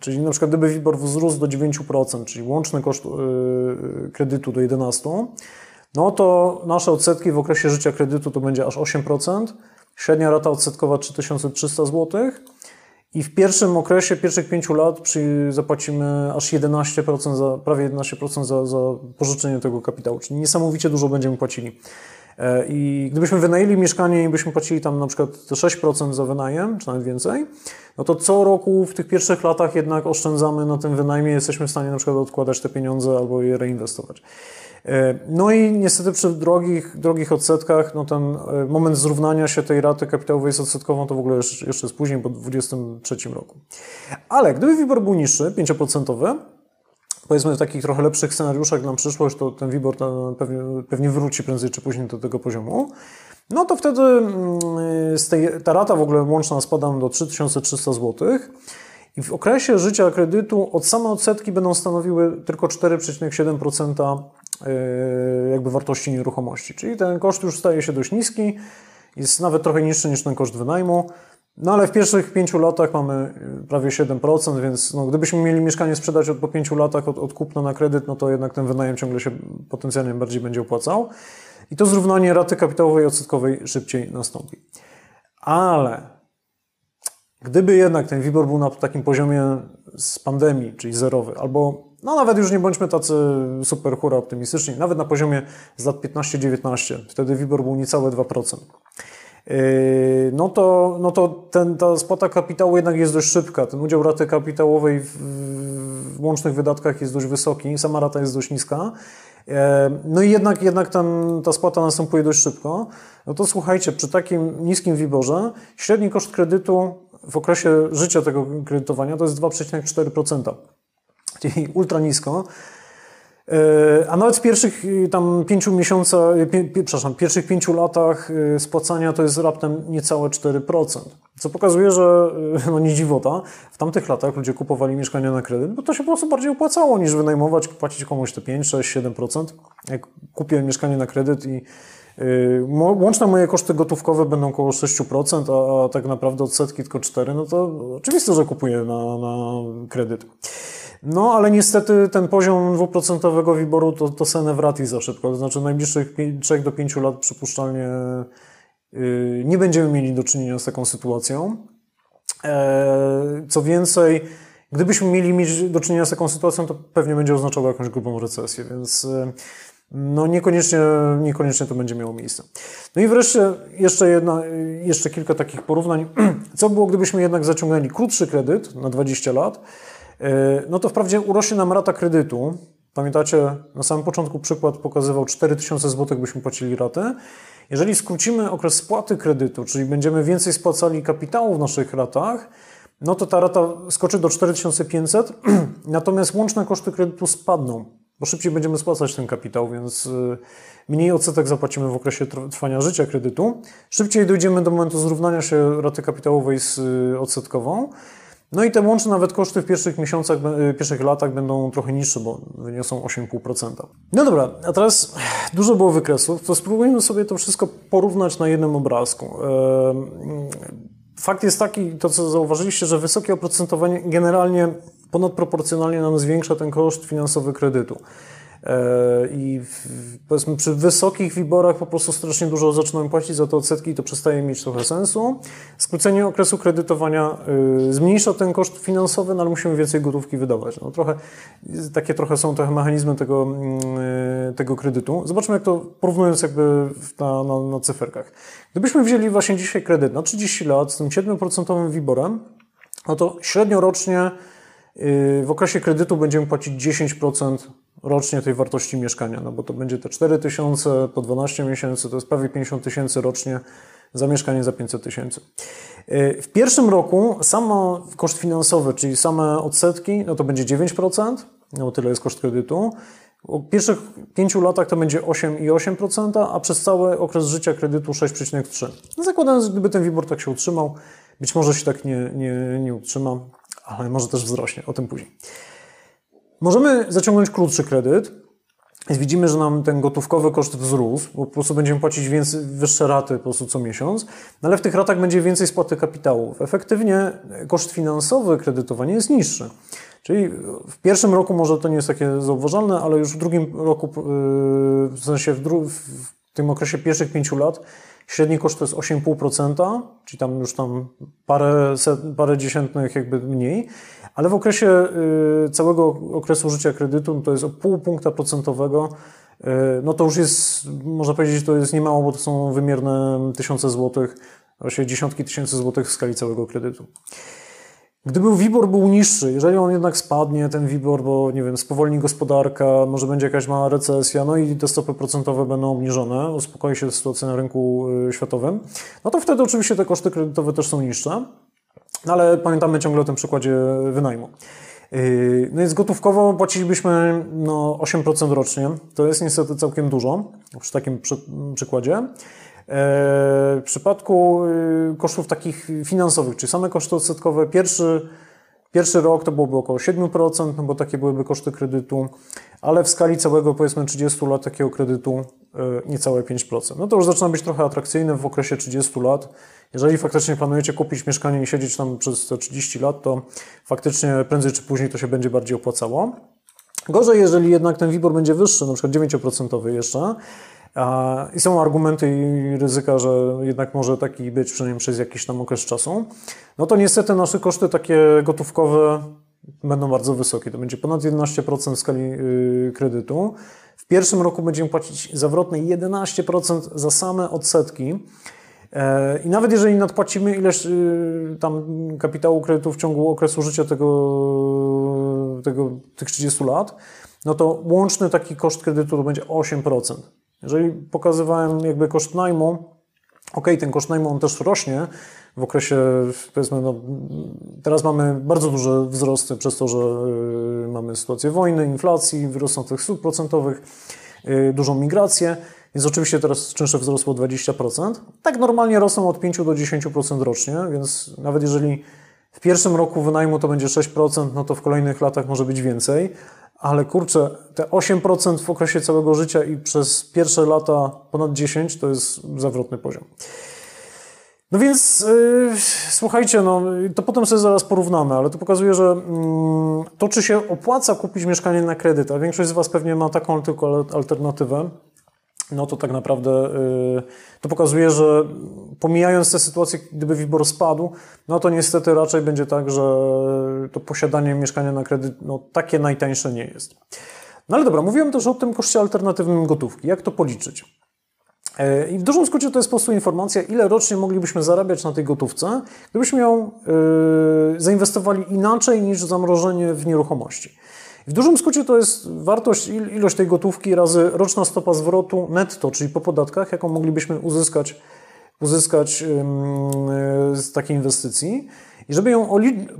Czyli na przykład gdyby WIBOR wzrósł do 9%, czyli łączny koszt yy, kredytu do 11%, no to nasze odsetki w okresie życia kredytu to będzie aż 8%, średnia rata odsetkowa 3300 zł, i w pierwszym okresie, pierwszych pięciu lat przy, zapłacimy aż 11%, za, prawie 11% za, za pożyczenie tego kapitału, czyli niesamowicie dużo będziemy płacili. E, I gdybyśmy wynajęli mieszkanie i byśmy płacili tam na przykład 6% za wynajem, czy nawet więcej, no to co roku w tych pierwszych latach jednak oszczędzamy na tym wynajmie, jesteśmy w stanie na przykład odkładać te pieniądze albo je reinwestować. E, no i niestety przy drogich, drogich odsetkach, no ten e, moment zrównania się tej raty kapitałowej z odsetkową to w ogóle jeszcze, jest później, po 2023 roku. Ale gdyby WIBOR był niższy, 5%, powiedzmy w takich trochę lepszych scenariuszach na przyszłość, to ten WIBOR pewnie, pewnie wróci prędzej czy później do tego poziomu, no to wtedy mm, z tej, ta rata w ogóle łączna spada do 3300 zł. I w okresie życia kredytu od same odsetki będą stanowiły tylko 4,7% e, jakby wartości nieruchomości. Czyli ten koszt już staje się dość niski, jest nawet trochę niższy niż ten koszt wynajmu. No ale w pierwszych pięciu latach mamy e, prawie 7%, więc no, gdybyśmy mieli mieszkanie sprzedać od, po pięciu latach od, od kupna na kredyt, no to jednak ten wynajem ciągle się potencjalnie bardziej będzie opłacał. I to zrównanie raty kapitałowej i odsetkowej szybciej nastąpi. Ale Gdyby jednak ten WIBOR był na takim poziomie z pandemii, czyli zerowy, albo no nawet już nie bądźmy tacy super hura optymistyczni, nawet na poziomie z lat 15-19, wtedy WIBOR był niecałe 2%. Yy, no to, no to ten, ta spłata kapitału jednak jest dość szybka. Ten udział raty kapitałowej w, w łącznych wydatkach jest dość wysoki, sama rata jest dość niska. Yy, no i jednak, jednak ten, ta spłata następuje dość szybko. No to słuchajcie, przy takim niskim WIBORze średni koszt kredytu w okresie życia tego kredytowania to jest 2,4%, czyli ultra nisko. E, a nawet w pierwszych y, tam pięciu miesiącach, przepraszam, pierwszych pięciu latach spłacania to jest raptem niecałe 4%. Co pokazuje, że no nie dziwota, w tamtych latach ludzie kupowali mieszkania na kredyt, bo to się po prostu bardziej opłacało niż wynajmować, płacić komuś te 5, 6, 7%. Jak kupię mieszkanie na kredyt i łączne moje koszty gotówkowe będą około 6%, a, tak naprawdę odsetki tylko 4%, no to oczywiste, że kupuję na, na kredyt. No, ale niestety ten poziom dwuprocentowego wyboru to, to senę wrati za szybko. To znaczy najbliższych 3 do 5 lat przypuszczalnie yy, nie będziemy mieli do czynienia z taką sytuacją. E, co więcej, gdybyśmy mieli mieć do czynienia z taką sytuacją, to pewnie będzie oznaczało jakąś grubą recesję, więc e, no niekoniecznie, niekoniecznie to będzie miało miejsce. No i wreszcie jeszcze, jedna, jeszcze kilka takich porównań. Co było, gdybyśmy jednak zaciągnęli krótszy kredyt na 20 lat? E, no to wprawdzie urośnie nam rata kredytu. Pamiętacie, na samym początku przykład pokazywał 4000 zł, byśmy płacili ratę. Jeżeli skrócimy okres spłaty kredytu, czyli będziemy więcej spłacali kapitału w naszych ratach, no to ta rata skoczy do 4500, natomiast łączne koszty kredytu spadną, bo szybciej będziemy spłacać ten kapitał, więc y, mniej odsetek zapłacimy w okresie trwania życia kredytu. Szybciej dojdziemy do momentu zrównania się raty kapitałowej z y, odsetkową. No i te łączne nawet koszty w pierwszych miesiącach, y, pierwszych latach będą trochę niższe, bo wyniosą 8,5%. No dobra, a teraz dużo było wykresów, to spróbujmy sobie to wszystko porównać na jednym obrazku. Fakt jest taki, to co zauważyliście, że wysokie oprocentowanie generalnie ponadproporcjonalnie nam zwiększa ten koszt finansowy kredytu. E, I powiedzmy przy wysokich wyborach po prostu strasznie dużo zaczynamy płacić za te odsetki i to przestaje mieć trochę sensu. Skrócenie okresu kredytowania y, zmniejsza ten koszt finansowy, no ale musimy więcej gotówki wydawać. No trochę, takie trochę są trochę mechanizmy tego, y, tego kredytu. Zobaczmy jak to porównując jakby na, na, na cyferkach. Gdybyśmy wzięli właśnie dzisiaj kredyt na 30 lat z tym 7% wyborem, no to średnio rocznie w okresie kredytu będziemy płacić 10% rocznie tej wartości mieszkania, no bo to będzie te 4 tysiące po 12 miesięcy, to jest prawie 50 tysięcy rocznie za mieszkanie za 500 tysięcy. Y, w pierwszym roku samo koszt finansowy, czyli same odsetki, no to będzie 9%, no bo tyle jest koszt kredytu. W pierwszych pięciu latach to będzie 8,8%, a przez cały okres życia kredytu 6,3%. No zakładając, gdyby ten WIBOR tak się utrzymał, być może się tak nie, nie, nie utrzyma, ale może też wzrośnie, o tym później. Możemy zaciągnąć krótszy kredyt. Widzimy, że nam ten gotówkowy koszt wzrósł, bo po prostu będziemy płacić więcej, wyższe raty po prostu co miesiąc, no ale w tych ratach będzie więcej spłaty kapitału. Efektywnie koszt finansowy kredytowania jest niższy. Czyli w pierwszym roku może to nie jest takie zauważalne, ale już w drugim roku, yy, w sensie w, w tym okresie pierwszych pięciu lat, średni koszt to jest 8,5%, czyli tam już tam parę, set, parę dziesiętnych jakby mniej, ale w okresie yy, całego okresu życia kredytu no to jest o pół punkta procentowego, yy, no to już jest, można powiedzieć, to jest niemało, bo to są wymierne tysiące złotych, właśnie dziesiątki tysięcy złotych w skali całego kredytu. Gdyby WIBOR był niższy, jeżeli on jednak spadnie, ten WIBOR, bo nie wiem, spowolni gospodarka, może będzie jakaś mała recesja, no i te stopy procentowe będą obniżone, uspokoi się sytuacja na rynku y, światowym, no to wtedy oczywiście te koszty kredytowe też są niższe, no ale pamiętamy ciągle o tym przykładzie wynajmu. Y, no więc gotówkowo płacilibyśmy no, 8% rocznie. To jest niestety całkiem dużo przy takim przy, przykładzie. W przypadku y, kosztów takich finansowych, czyli same koszty odsetkowe, pierwszy, pierwszy rok to byłoby około 7%, no bo takie byłyby koszty kredytu, ale w skali całego powiedzmy 30 lat takiego kredytu y, niecałe 5%. No to już zaczyna być trochę atrakcyjne w okresie 30 lat. Jeżeli faktycznie planujecie kupić mieszkanie i siedzieć tam przez te 30 lat, to faktycznie prędzej czy później to się będzie bardziej opłacało. Gorzej, jeżeli jednak ten WIBOR będzie wyższy, na przykład 9% jeszcze, i są argumenty i ryzyka, że jednak może taki być przynajmniej przez jakiś tam okres czasu. No to niestety nasze koszty takie gotówkowe będą bardzo wysokie. To będzie ponad 11% w skali y, kredytu. W pierwszym roku będziemy płacić zawrotne 11% za same odsetki. E, I nawet jeżeli nadpłacimy ileś y, tam kapitału kredytu w ciągu okresu życia tego, tego, tych 30 lat, no to łączny taki koszt kredytu to będzie 8%. Jeżeli pokazywałem jakby koszt najmu, ok, ten koszt najmu on też rośnie w okresie, powiedzmy, no, teraz mamy bardzo duże wzrosty przez to, że y, mamy sytuację wojny, inflacji, rosnących stóp procentowych, y, dużą migrację, więc oczywiście teraz czynsze wzrosło 20%. Tak normalnie rosną od 5 do 10% rocznie, więc nawet jeżeli w pierwszym roku wynajmu to będzie 6%, no to w kolejnych latach może być więcej, ale kurczę, te 8% w okresie całego życia i przez pierwsze lata ponad 10% to jest zawrotny poziom. No więc yy, słuchajcie, no, to potem sobie zaraz porównamy, ale to pokazuje, że yy, to, czy się opłaca kupić mieszkanie na kredyt, a większość z Was pewnie ma taką tylko alternatywę, no to tak naprawdę yy, to pokazuje, że pomijając te sytuacje, gdyby WIBOR spadł, no to niestety raczej będzie tak, że to posiadanie mieszkania na kredyt no, takie najtańsze nie jest. No ale dobra, mówiłem też o tym koszcie alternatywnym gotówki. Jak to policzyć? E, I w dużym skrócie to jest po prostu informacja, ile rocznie moglibyśmy zarabiać na tej gotówce, gdybyśmy ją yy, zainwestowali inaczej niż zamrożenie w nieruchomości. W dużym skrócie to jest wartość, ilość tej gotówki razy roczna stopa zwrotu netto, czyli po podatkach, jaką moglibyśmy uzyskać, uzyskać yy, z takiej inwestycji. I żeby ją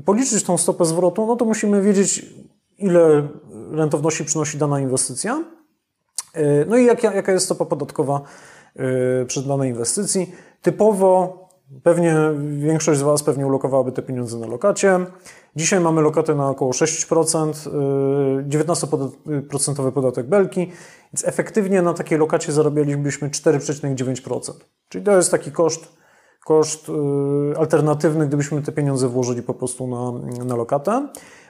policzyć tą stopę zwrotu, no to musimy wiedzieć, ile rentowności przynosi dana inwestycja. Yy, no i jaka, jaka jest stopa podatkowa Y, przy danej inwestycji. Typowo pewnie większość z Was pewnie ulokowałaby te pieniądze na lokacie. Dzisiaj mamy lokatę na około 6%, 19% podatek belki, więc efektywnie na takiej lokacie zarabialibyśmy 4,9%. Czyli to jest taki koszt, koszt y, alternatywny, gdybyśmy te pieniądze włożyli po prostu na, na lokatę.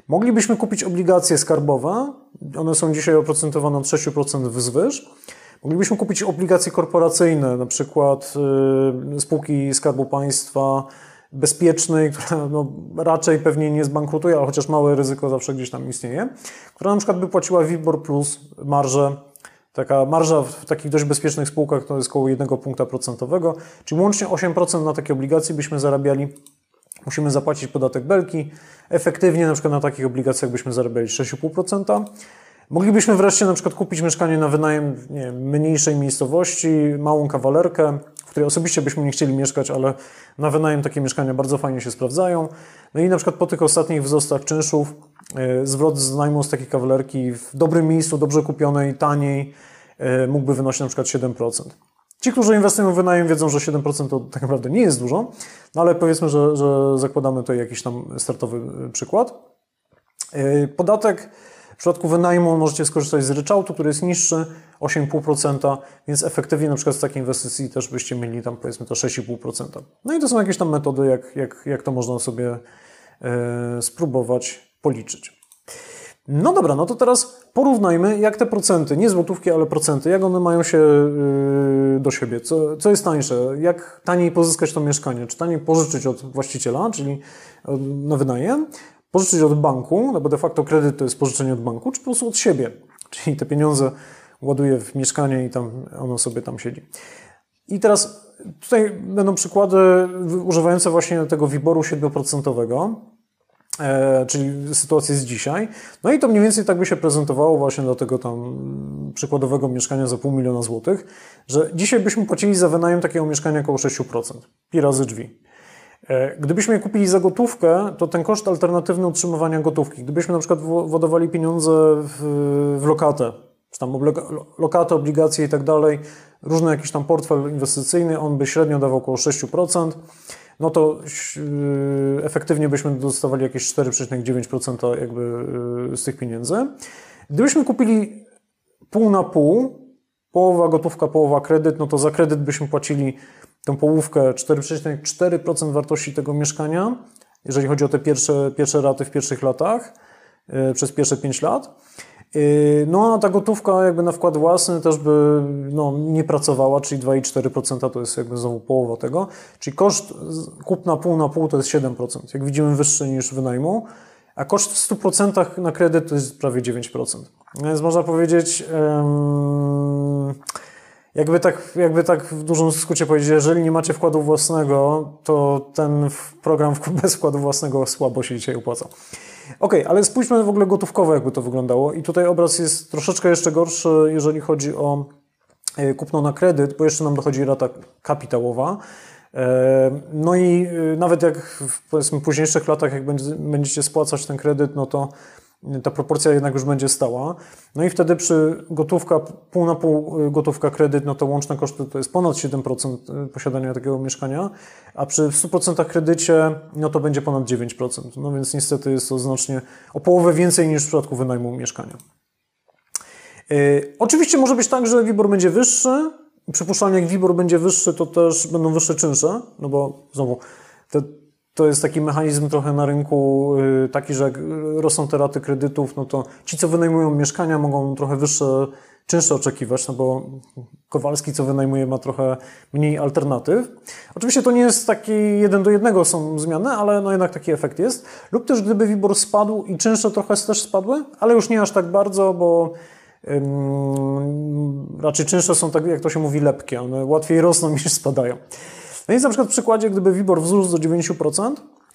Moglibyśmy kupić obligacje skarbowe, one są dzisiaj oprocentowane od 6% wzwyż. Moglibyśmy kupić obligacje korporacyjne, na przykład y, spółki Skarbu Państwa bezpiecznej, która no, raczej pewnie nie zbankrutuje, ale chociaż małe ryzyko zawsze gdzieś tam istnieje, która na przykład by płaciła WIBOR plus marżę. Taka marża w takich dość bezpiecznych spółkach to jest około 1 punkta procentowego, czyli łącznie 8% na takie obligacje byśmy zarabiali. Musimy zapłacić podatek belki. Efektywnie na przykład na takich obligacjach byśmy zarabiali 6,5%. Moglibyśmy wreszcie na przykład kupić mieszkanie na wynajem nie mniejszej miejscowości, małą kawalerkę, w której osobiście byśmy nie chcieli mieszkać, ale na wynajem takie mieszkania bardzo fajnie się sprawdzają. No i na przykład po tych ostatnich wzrostach czynszów e, zwrot z najmu z takiej kawalerki w dobrym miejscu, dobrze kupionej, taniej e, mógłby wynosić na przykład 7%. Ci, którzy inwestują w wynajem, wiedzą, że 7% to tak naprawdę nie jest dużo, no ale powiedzmy, że, że zakładamy tutaj jakiś tam startowy e, przykład. Podatek w przypadku wynajmu możecie skorzystać z ryczałtu, który jest niższy, 8,5%, więc efektywnie na przykład z takiej inwestycji też byście mieli tam powiedzmy to 6,5%. No i to są jakieś tam metody, jak, jak, jak to można sobie e, spróbować policzyć. No dobra, no to teraz porównajmy, jak te procenty, nie złotówki, ale procenty, jak one mają się yy, do siebie. Co, co jest tańsze? Jak taniej pozyskać to mieszkanie? Czy taniej pożyczyć od właściciela, czyli na wynajem, pożyczyć od banku, no bo de facto kredyt to jest pożyczenie od banku, czy po prostu od siebie. Czyli te pieniądze ładuję w mieszkanie i tam ono sobie tam siedzi. I teraz tutaj będą przykłady używające właśnie tego WIBOR-u 7%, e, czyli sytuację z dzisiaj. No i to mniej więcej tak by się prezentowało właśnie do tego tam przykładowego mieszkania za pół miliona złotych, że dzisiaj byśmy płacili za wynajem takiego mieszkania około 6%, pi razy drzwi. E, gdybyśmy je kupili za gotówkę, to ten koszt alternatywny utrzymywania gotówki, gdybyśmy na przykład władowali pieniądze w, w lokatę, czy tam lokatę, obligacje i tak dalej, różny jakiś tam portfel inwestycyjny, on by średnio dawał około 6%, no to yy, efektywnie byśmy dostawali jakieś 4,9% jakby yy, z tych pieniędzy. Gdybyśmy kupili pół na pół, połowa gotówka, połowa kredyt, no to za kredyt byśmy płacili tę połówkę 4,4% wartości tego mieszkania, jeżeli chodzi o te pierwsze, pierwsze raty w pierwszych latach, yy, przez pierwsze 5 lat. Yy, no a ta gotówka jakby na wkład własny też by no, nie pracowała, czyli 2,4% to jest jakby znowu połowa tego. Czyli koszt kupna pół na pół to jest 7%, jak widzimy wyższy niż wynajmu, a koszt w 100% na kredyt to jest prawie 9%. Więc można powiedzieć... Yy, jakby tak, jakby tak w dużym skrócie powiedzieć, jeżeli nie macie wkładu własnego, to ten program bez wkładu własnego słabo się dzisiaj opłaca. Ok, ale spójrzmy w ogóle gotówkowo, jakby to wyglądało. I tutaj obraz jest troszeczkę jeszcze gorszy, jeżeli chodzi o e, kupno na kredyt, bo jeszcze nam dochodzi rata kapitałowa. E, no i e, nawet jak w późniejszych latach, jak będziecie spłacać ten kredyt, no to ta proporcja jednak już będzie stała. No i wtedy przy gotówka, pół na pół y, gotówka kredyt, no to łączne koszty to jest ponad 7% y, posiadania takiego mieszkania, a przy 100% kredycie, no to będzie ponad 9%. No więc niestety jest to znacznie o połowę więcej niż w przypadku wynajmu mieszkania. Yy, oczywiście może być tak, że WIBOR będzie wyższy. Przypuszczalnie jak WIBOR będzie wyższy, to też będą wyższe czynsze, no bo znowu te, to jest taki mechanizm trochę na rynku yy, taki, że jak rosną te raty kredytów, no to ci, co wynajmują mieszkania, mogą trochę wyższe czynsze oczekiwać, no bo Kowalski, co wynajmuje, ma trochę mniej alternatyw. Oczywiście to nie jest taki jeden do jednego są zmiany, ale no jednak taki efekt jest. Lub też gdyby WIBOR spadł i czynsze trochę też spadły, ale już nie aż tak bardzo, bo ym, raczej czynsze są tak, jak to się mówi, lepkie. One łatwiej rosną niż spadają. No więc na przykład w przykładzie, gdyby WIBOR wzrósł do 9%,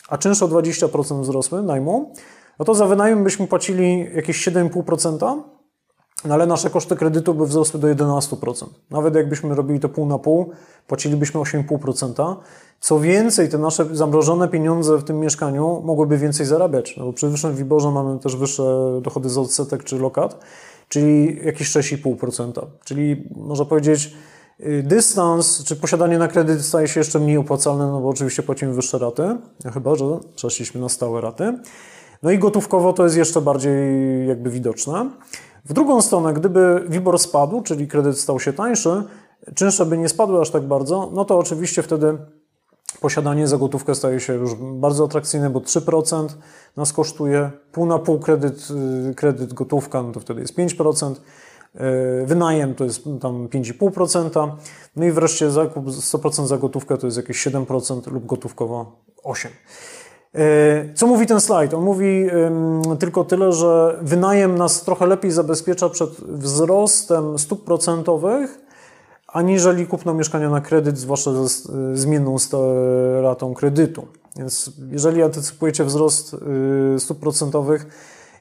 a czynsze o 20% wzrosły najmu, no to za wynajem byśmy płacili jakieś 7,5%, no ale nasze koszty kredytu by wzrosły do 11%. Nawet jakbyśmy robili to pół na pół, płacilibyśmy 8,5%. Co więcej, te nasze zamrożone pieniądze w tym mieszkaniu mogłyby więcej zarabiać, no bo przy wyższym WIBORze mamy też wyższe dochody z odsetek czy lokat, czyli jakieś 6,5%. Czyli można powiedzieć, dystans czy posiadanie na kredyt staje się jeszcze mniej opłacalne, no bo oczywiście płacimy wyższe raty, chyba że przeszliśmy na stałe raty. No i gotówkowo to jest jeszcze bardziej jakby widoczne. W drugą stronę, gdyby WIBOR spadł, czyli kredyt stał się tańszy, czynsze by nie spadły aż tak bardzo, no to oczywiście wtedy posiadanie za gotówkę staje się już bardzo atrakcyjne, bo 3% nas kosztuje, pół na pół kredyt, y, kredyt gotówka, no to wtedy jest 5%, y, wynajem to jest tam 5,5%, no i wreszcie zakup 100% za gotówkę to jest jakieś 7% lub gotówkowo 8%. E, co mówi ten slajd? On mówi tylko tyle, że wynajem nas trochę lepiej zabezpiecza przed wzrostem stóp procentowych, aniżeli kupno mieszkania na kredyt, zwłaszcza ze zmienną ratą kredytu. Więc jeżeli antycypujecie wzrost y, stóp procentowych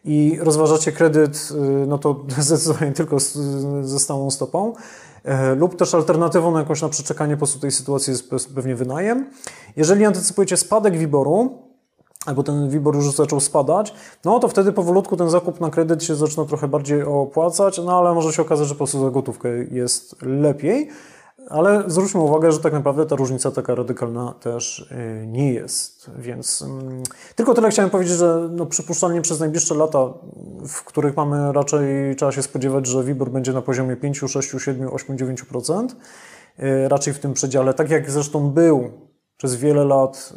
i rozważacie kredyt, y, no to zdecydowanie tylko ze stałą stopą, e, lub też alternatywą na jakąś na przeczekanie po prostu tej sytuacji jest pewnie wynajem. Jeżeli antycypujecie spadek WIBOR-u, albo ten WIBOR już zaczął spadać, no to wtedy powolutku ten zakup na kredyt się zaczyna trochę bardziej opłacać, no ale może się okazać, że po prostu za gotówkę jest lepiej. Ale zwróćmy uwagę, że tak naprawdę ta różnica taka radykalna też y, nie jest. Więc um, tylko tyle chciałem powiedzieć, że no, przypuszczalnie przez najbliższe lata, w których mamy raczej, trzeba się spodziewać, że WIBOR będzie na poziomie 5, 6, 7, 8, 9%. Raczej w tym przedziale, tak jak zresztą był przez wiele lat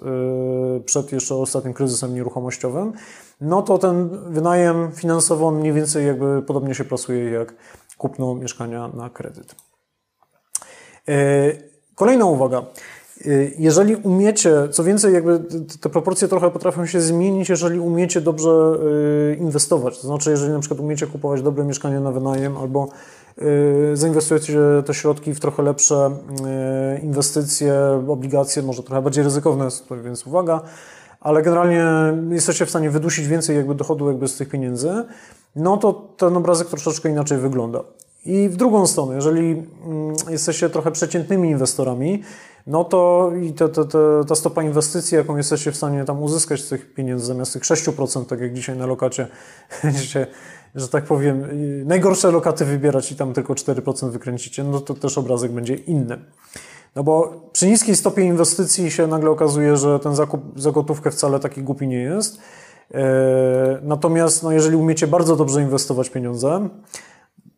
y, przed jeszcze ostatnim kryzysem nieruchomościowym, no to ten wynajem finansowo on mniej więcej jakby podobnie się plasuje jak kupno mieszkania na kredyt. Y, kolejna uwaga. Y, jeżeli umiecie, co więcej, jakby te proporcje trochę potrafią się zmienić, jeżeli umiecie dobrze inwestować. To znaczy, jeżeli na przykład umiecie kupować dobre mieszkanie na wynajem albo zainwestujecie te środki w trochę lepsze inwestycje, obligacje, może trochę bardziej ryzykowne, więc uwaga, ale generalnie jesteście w stanie wydusić więcej jakby dochodu jakby z tych pieniędzy, no to ten obrazek troszeczkę inaczej wygląda. I w drugą stronę, jeżeli mm, jesteście trochę przeciętnymi inwestorami, no to i te, te, te, ta stopa inwestycji, jaką jesteście w stanie tam uzyskać z tych pieniędzy, zamiast tych 6%, tak jak dzisiaj na lokacie, będziecie że tak powiem, najgorsze lokaty wybierać i tam tylko 4% wykręcicie, no to też obrazek będzie inny. No bo przy niskiej stopie inwestycji się nagle okazuje, że ten zakup za gotówkę wcale taki głupi nie jest. E, natomiast no, jeżeli umiecie bardzo dobrze inwestować pieniądze,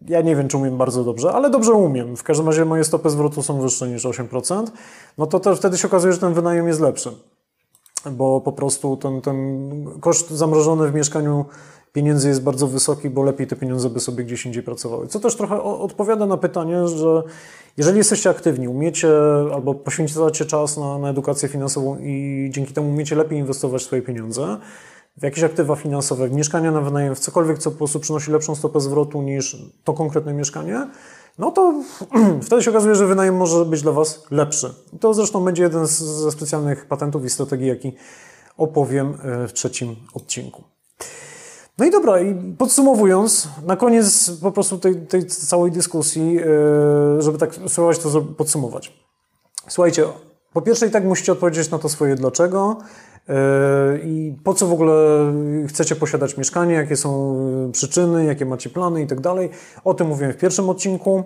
ja nie wiem, czy umiem bardzo dobrze, ale dobrze umiem. W każdym razie moje stopy zwrotu są wyższe niż 8%, no to też wtedy się okazuje, że ten wynajem jest lepszy. Bo po prostu ten, ten koszt zamrożony w mieszkaniu pieniędzy jest bardzo wysoki, bo lepiej te pieniądze by sobie gdzieś indziej pracowały. Co też trochę odpowiada na pytanie, że jeżeli jesteście aktywni, umiecie albo poświęcacie czas na, na edukację finansową i dzięki temu umiecie lepiej inwestować swoje pieniądze, w jakieś aktywa finansowe, w mieszkania na wynajem, w cokolwiek, co po prostu przynosi lepszą stopę zwrotu niż to konkretne mieszkanie, no to wtedy się okazuje, że wynajem może być dla Was lepszy. To zresztą będzie jeden ze specjalnych patentów i strategii, jaki opowiem e, w trzecim odcinku. No i dobra, i podsumowując, na koniec po prostu tej, tej całej dyskusji, e, żeby tak spróbować to podsumować. Słuchajcie, po pierwsze i tak musicie odpowiedzieć na to swoje dlaczego i po co w ogóle chcecie posiadać mieszkanie, jakie są przyczyny, jakie macie plany i tak dalej. O tym mówiłem w pierwszym odcinku.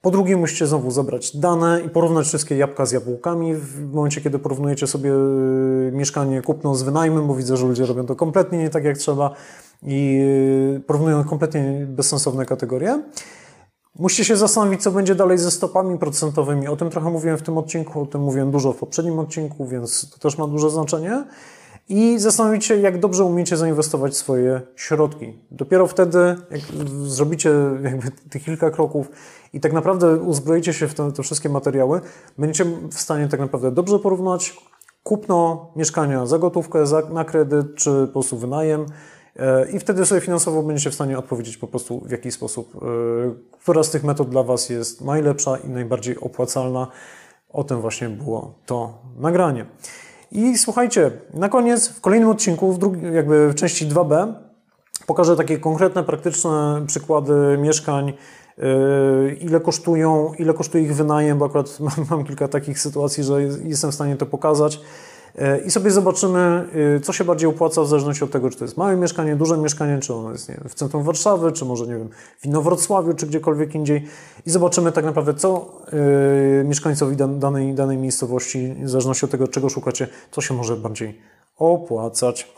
Po drugie, musicie znowu zebrać dane i porównać wszystkie jabłka z jabłkami w momencie, kiedy porównujecie sobie y, mieszkanie kupno z wynajmem, bo widzę, że ludzie robią to kompletnie nie tak jak trzeba i porównują kompletnie bezsensowne kategorie. Musicie się zastanowić, co będzie dalej ze stopami procentowymi. O tym trochę mówiłem w tym odcinku, o tym mówiłem dużo w poprzednim odcinku, więc to też ma duże znaczenie. I zastanowić się, jak dobrze umiecie zainwestować swoje środki. Dopiero wtedy, jak zrobicie jakby tych kilka kroków i tak naprawdę uzbroicie się w te, te wszystkie materiały, będziecie w stanie tak naprawdę dobrze porównać kupno mieszkania za gotówkę, za, na kredyt, czy po prostu wynajem, I wtedy sobie finansowo będziecie w stanie odpowiedzieć po prostu w jaki sposób, e, która z tych metod dla Was jest najlepsza i najbardziej opłacalna. O tym właśnie było to nagranie. I słuchajcie, na koniec, w kolejnym odcinku, w drugi, jakby w części 2b, pokażę takie konkretne, praktyczne przykłady mieszkań, e, ile kosztują, ile kosztuje ich wynajem, bo akurat mam, mam kilka takich sytuacji, że jestem w stanie to pokazać. I sobie zobaczymy, y, co się bardziej opłaca w zależności od tego, czy to jest małe mieszkanie, duże mieszkanie, czy ono jest nie wiem, w centrum Warszawy, czy może nie wiem, w Inowrocławiu, czy gdziekolwiek indziej i zobaczymy tak naprawdę, co yy, mieszkańcowi danej, danej miejscowości, w zależności od tego, czego szukacie, co się może bardziej opłacać.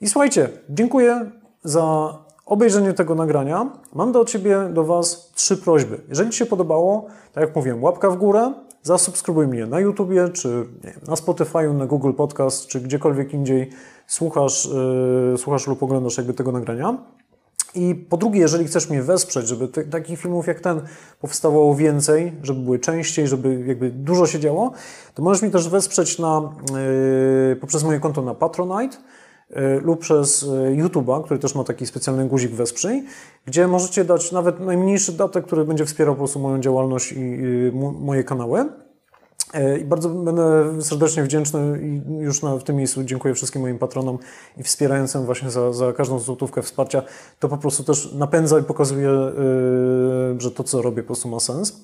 I słuchajcie, dziękuję za obejrzenie tego nagrania. Mam do Ciebie, do Was trzy prośby. Jeżeli Ci się podobało, tak jak mówiłem, łapka w górę, Zasubskrybuj mnie na YouTubie, czy nie, na Spotify, na Google Podcast, czy gdziekolwiek indziej słuchasz, yy, słuchasz lub oglądasz jakby tego nagrania. I po drugie, jeżeli chcesz mnie wesprzeć, żeby takich filmów jak ten powstawało więcej, żeby były częściej, żeby jakby dużo się działo, to możesz mi też wesprzeć na, yy, poprzez moje konto na Patronite. E, lub przez e, YouTube'a, który też ma taki specjalny guzik wesprzyj, gdzie możecie dać nawet najmniejszy datek, który będzie wspierał po prostu moją działalność i moje kanały. E, I bardzo będę serdecznie wdzięczny i już na, w tym miejscu dziękuję wszystkim moim patronom i wspierającym właśnie za, za każdą złotówkę wsparcia. To po prostu też napędza i pokazuje, że to, co robię, po prostu ma sens.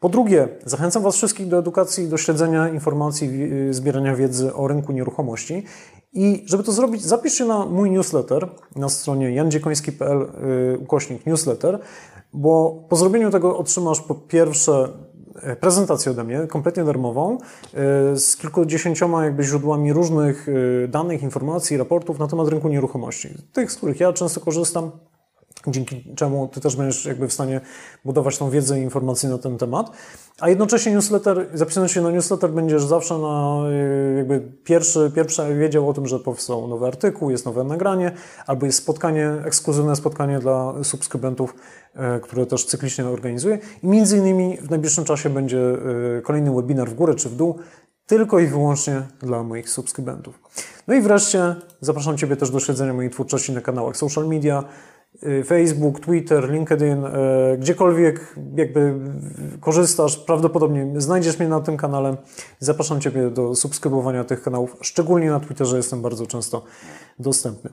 Po drugie, zachęcam Was wszystkich do edukacji, do śledzenia informacji, zbierania wiedzy o rynku nieruchomości. I żeby to zrobić, zapisz się na mój newsletter na stronie jandziekoński.pl y, ukośnik newsletter, bo po zrobieniu tego otrzymasz po pierwsze e, prezentację ode mnie, kompletnie darmową, e, z kilkudziesięcioma jakby źródłami różnych e, danych, informacji, raportów na temat rynku nieruchomości. Tych, z których ja często korzystam, dzięki czemu Ty też będziesz jakby w stanie budować tą wiedzę i informacje na ten temat. A jednocześnie newsletter, zapisując się na newsletter, będziesz zawsze na y, jakby pierwszy, pierwszy wiedział o tym, że powstał nowy artykuł, jest nowe nagranie, albo jest spotkanie, ekskluzywne spotkanie dla subskrybentów, e, które też cyklicznie organizuję. I między innymi w najbliższym czasie będzie e, kolejny webinar w górę czy w dół, tylko i wyłącznie dla moich subskrybentów. No i wreszcie zapraszam Ciebie też do śledzenia mojej twórczości na kanałach social media, Y, Facebook, Twitter, LinkedIn, y, gdziekolwiek jakby korzystasz, prawdopodobnie znajdziesz mnie na tym kanale. Zapraszam Ciebie do subskrybowania tych kanałów, szczególnie na Twitterze jestem bardzo często dostępny.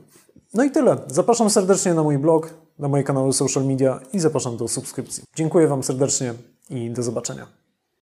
No i tyle. Zapraszam serdecznie na mój blog, na moje kanały social media i zapraszam do subskrypcji. Dziękuję Wam serdecznie i do zobaczenia.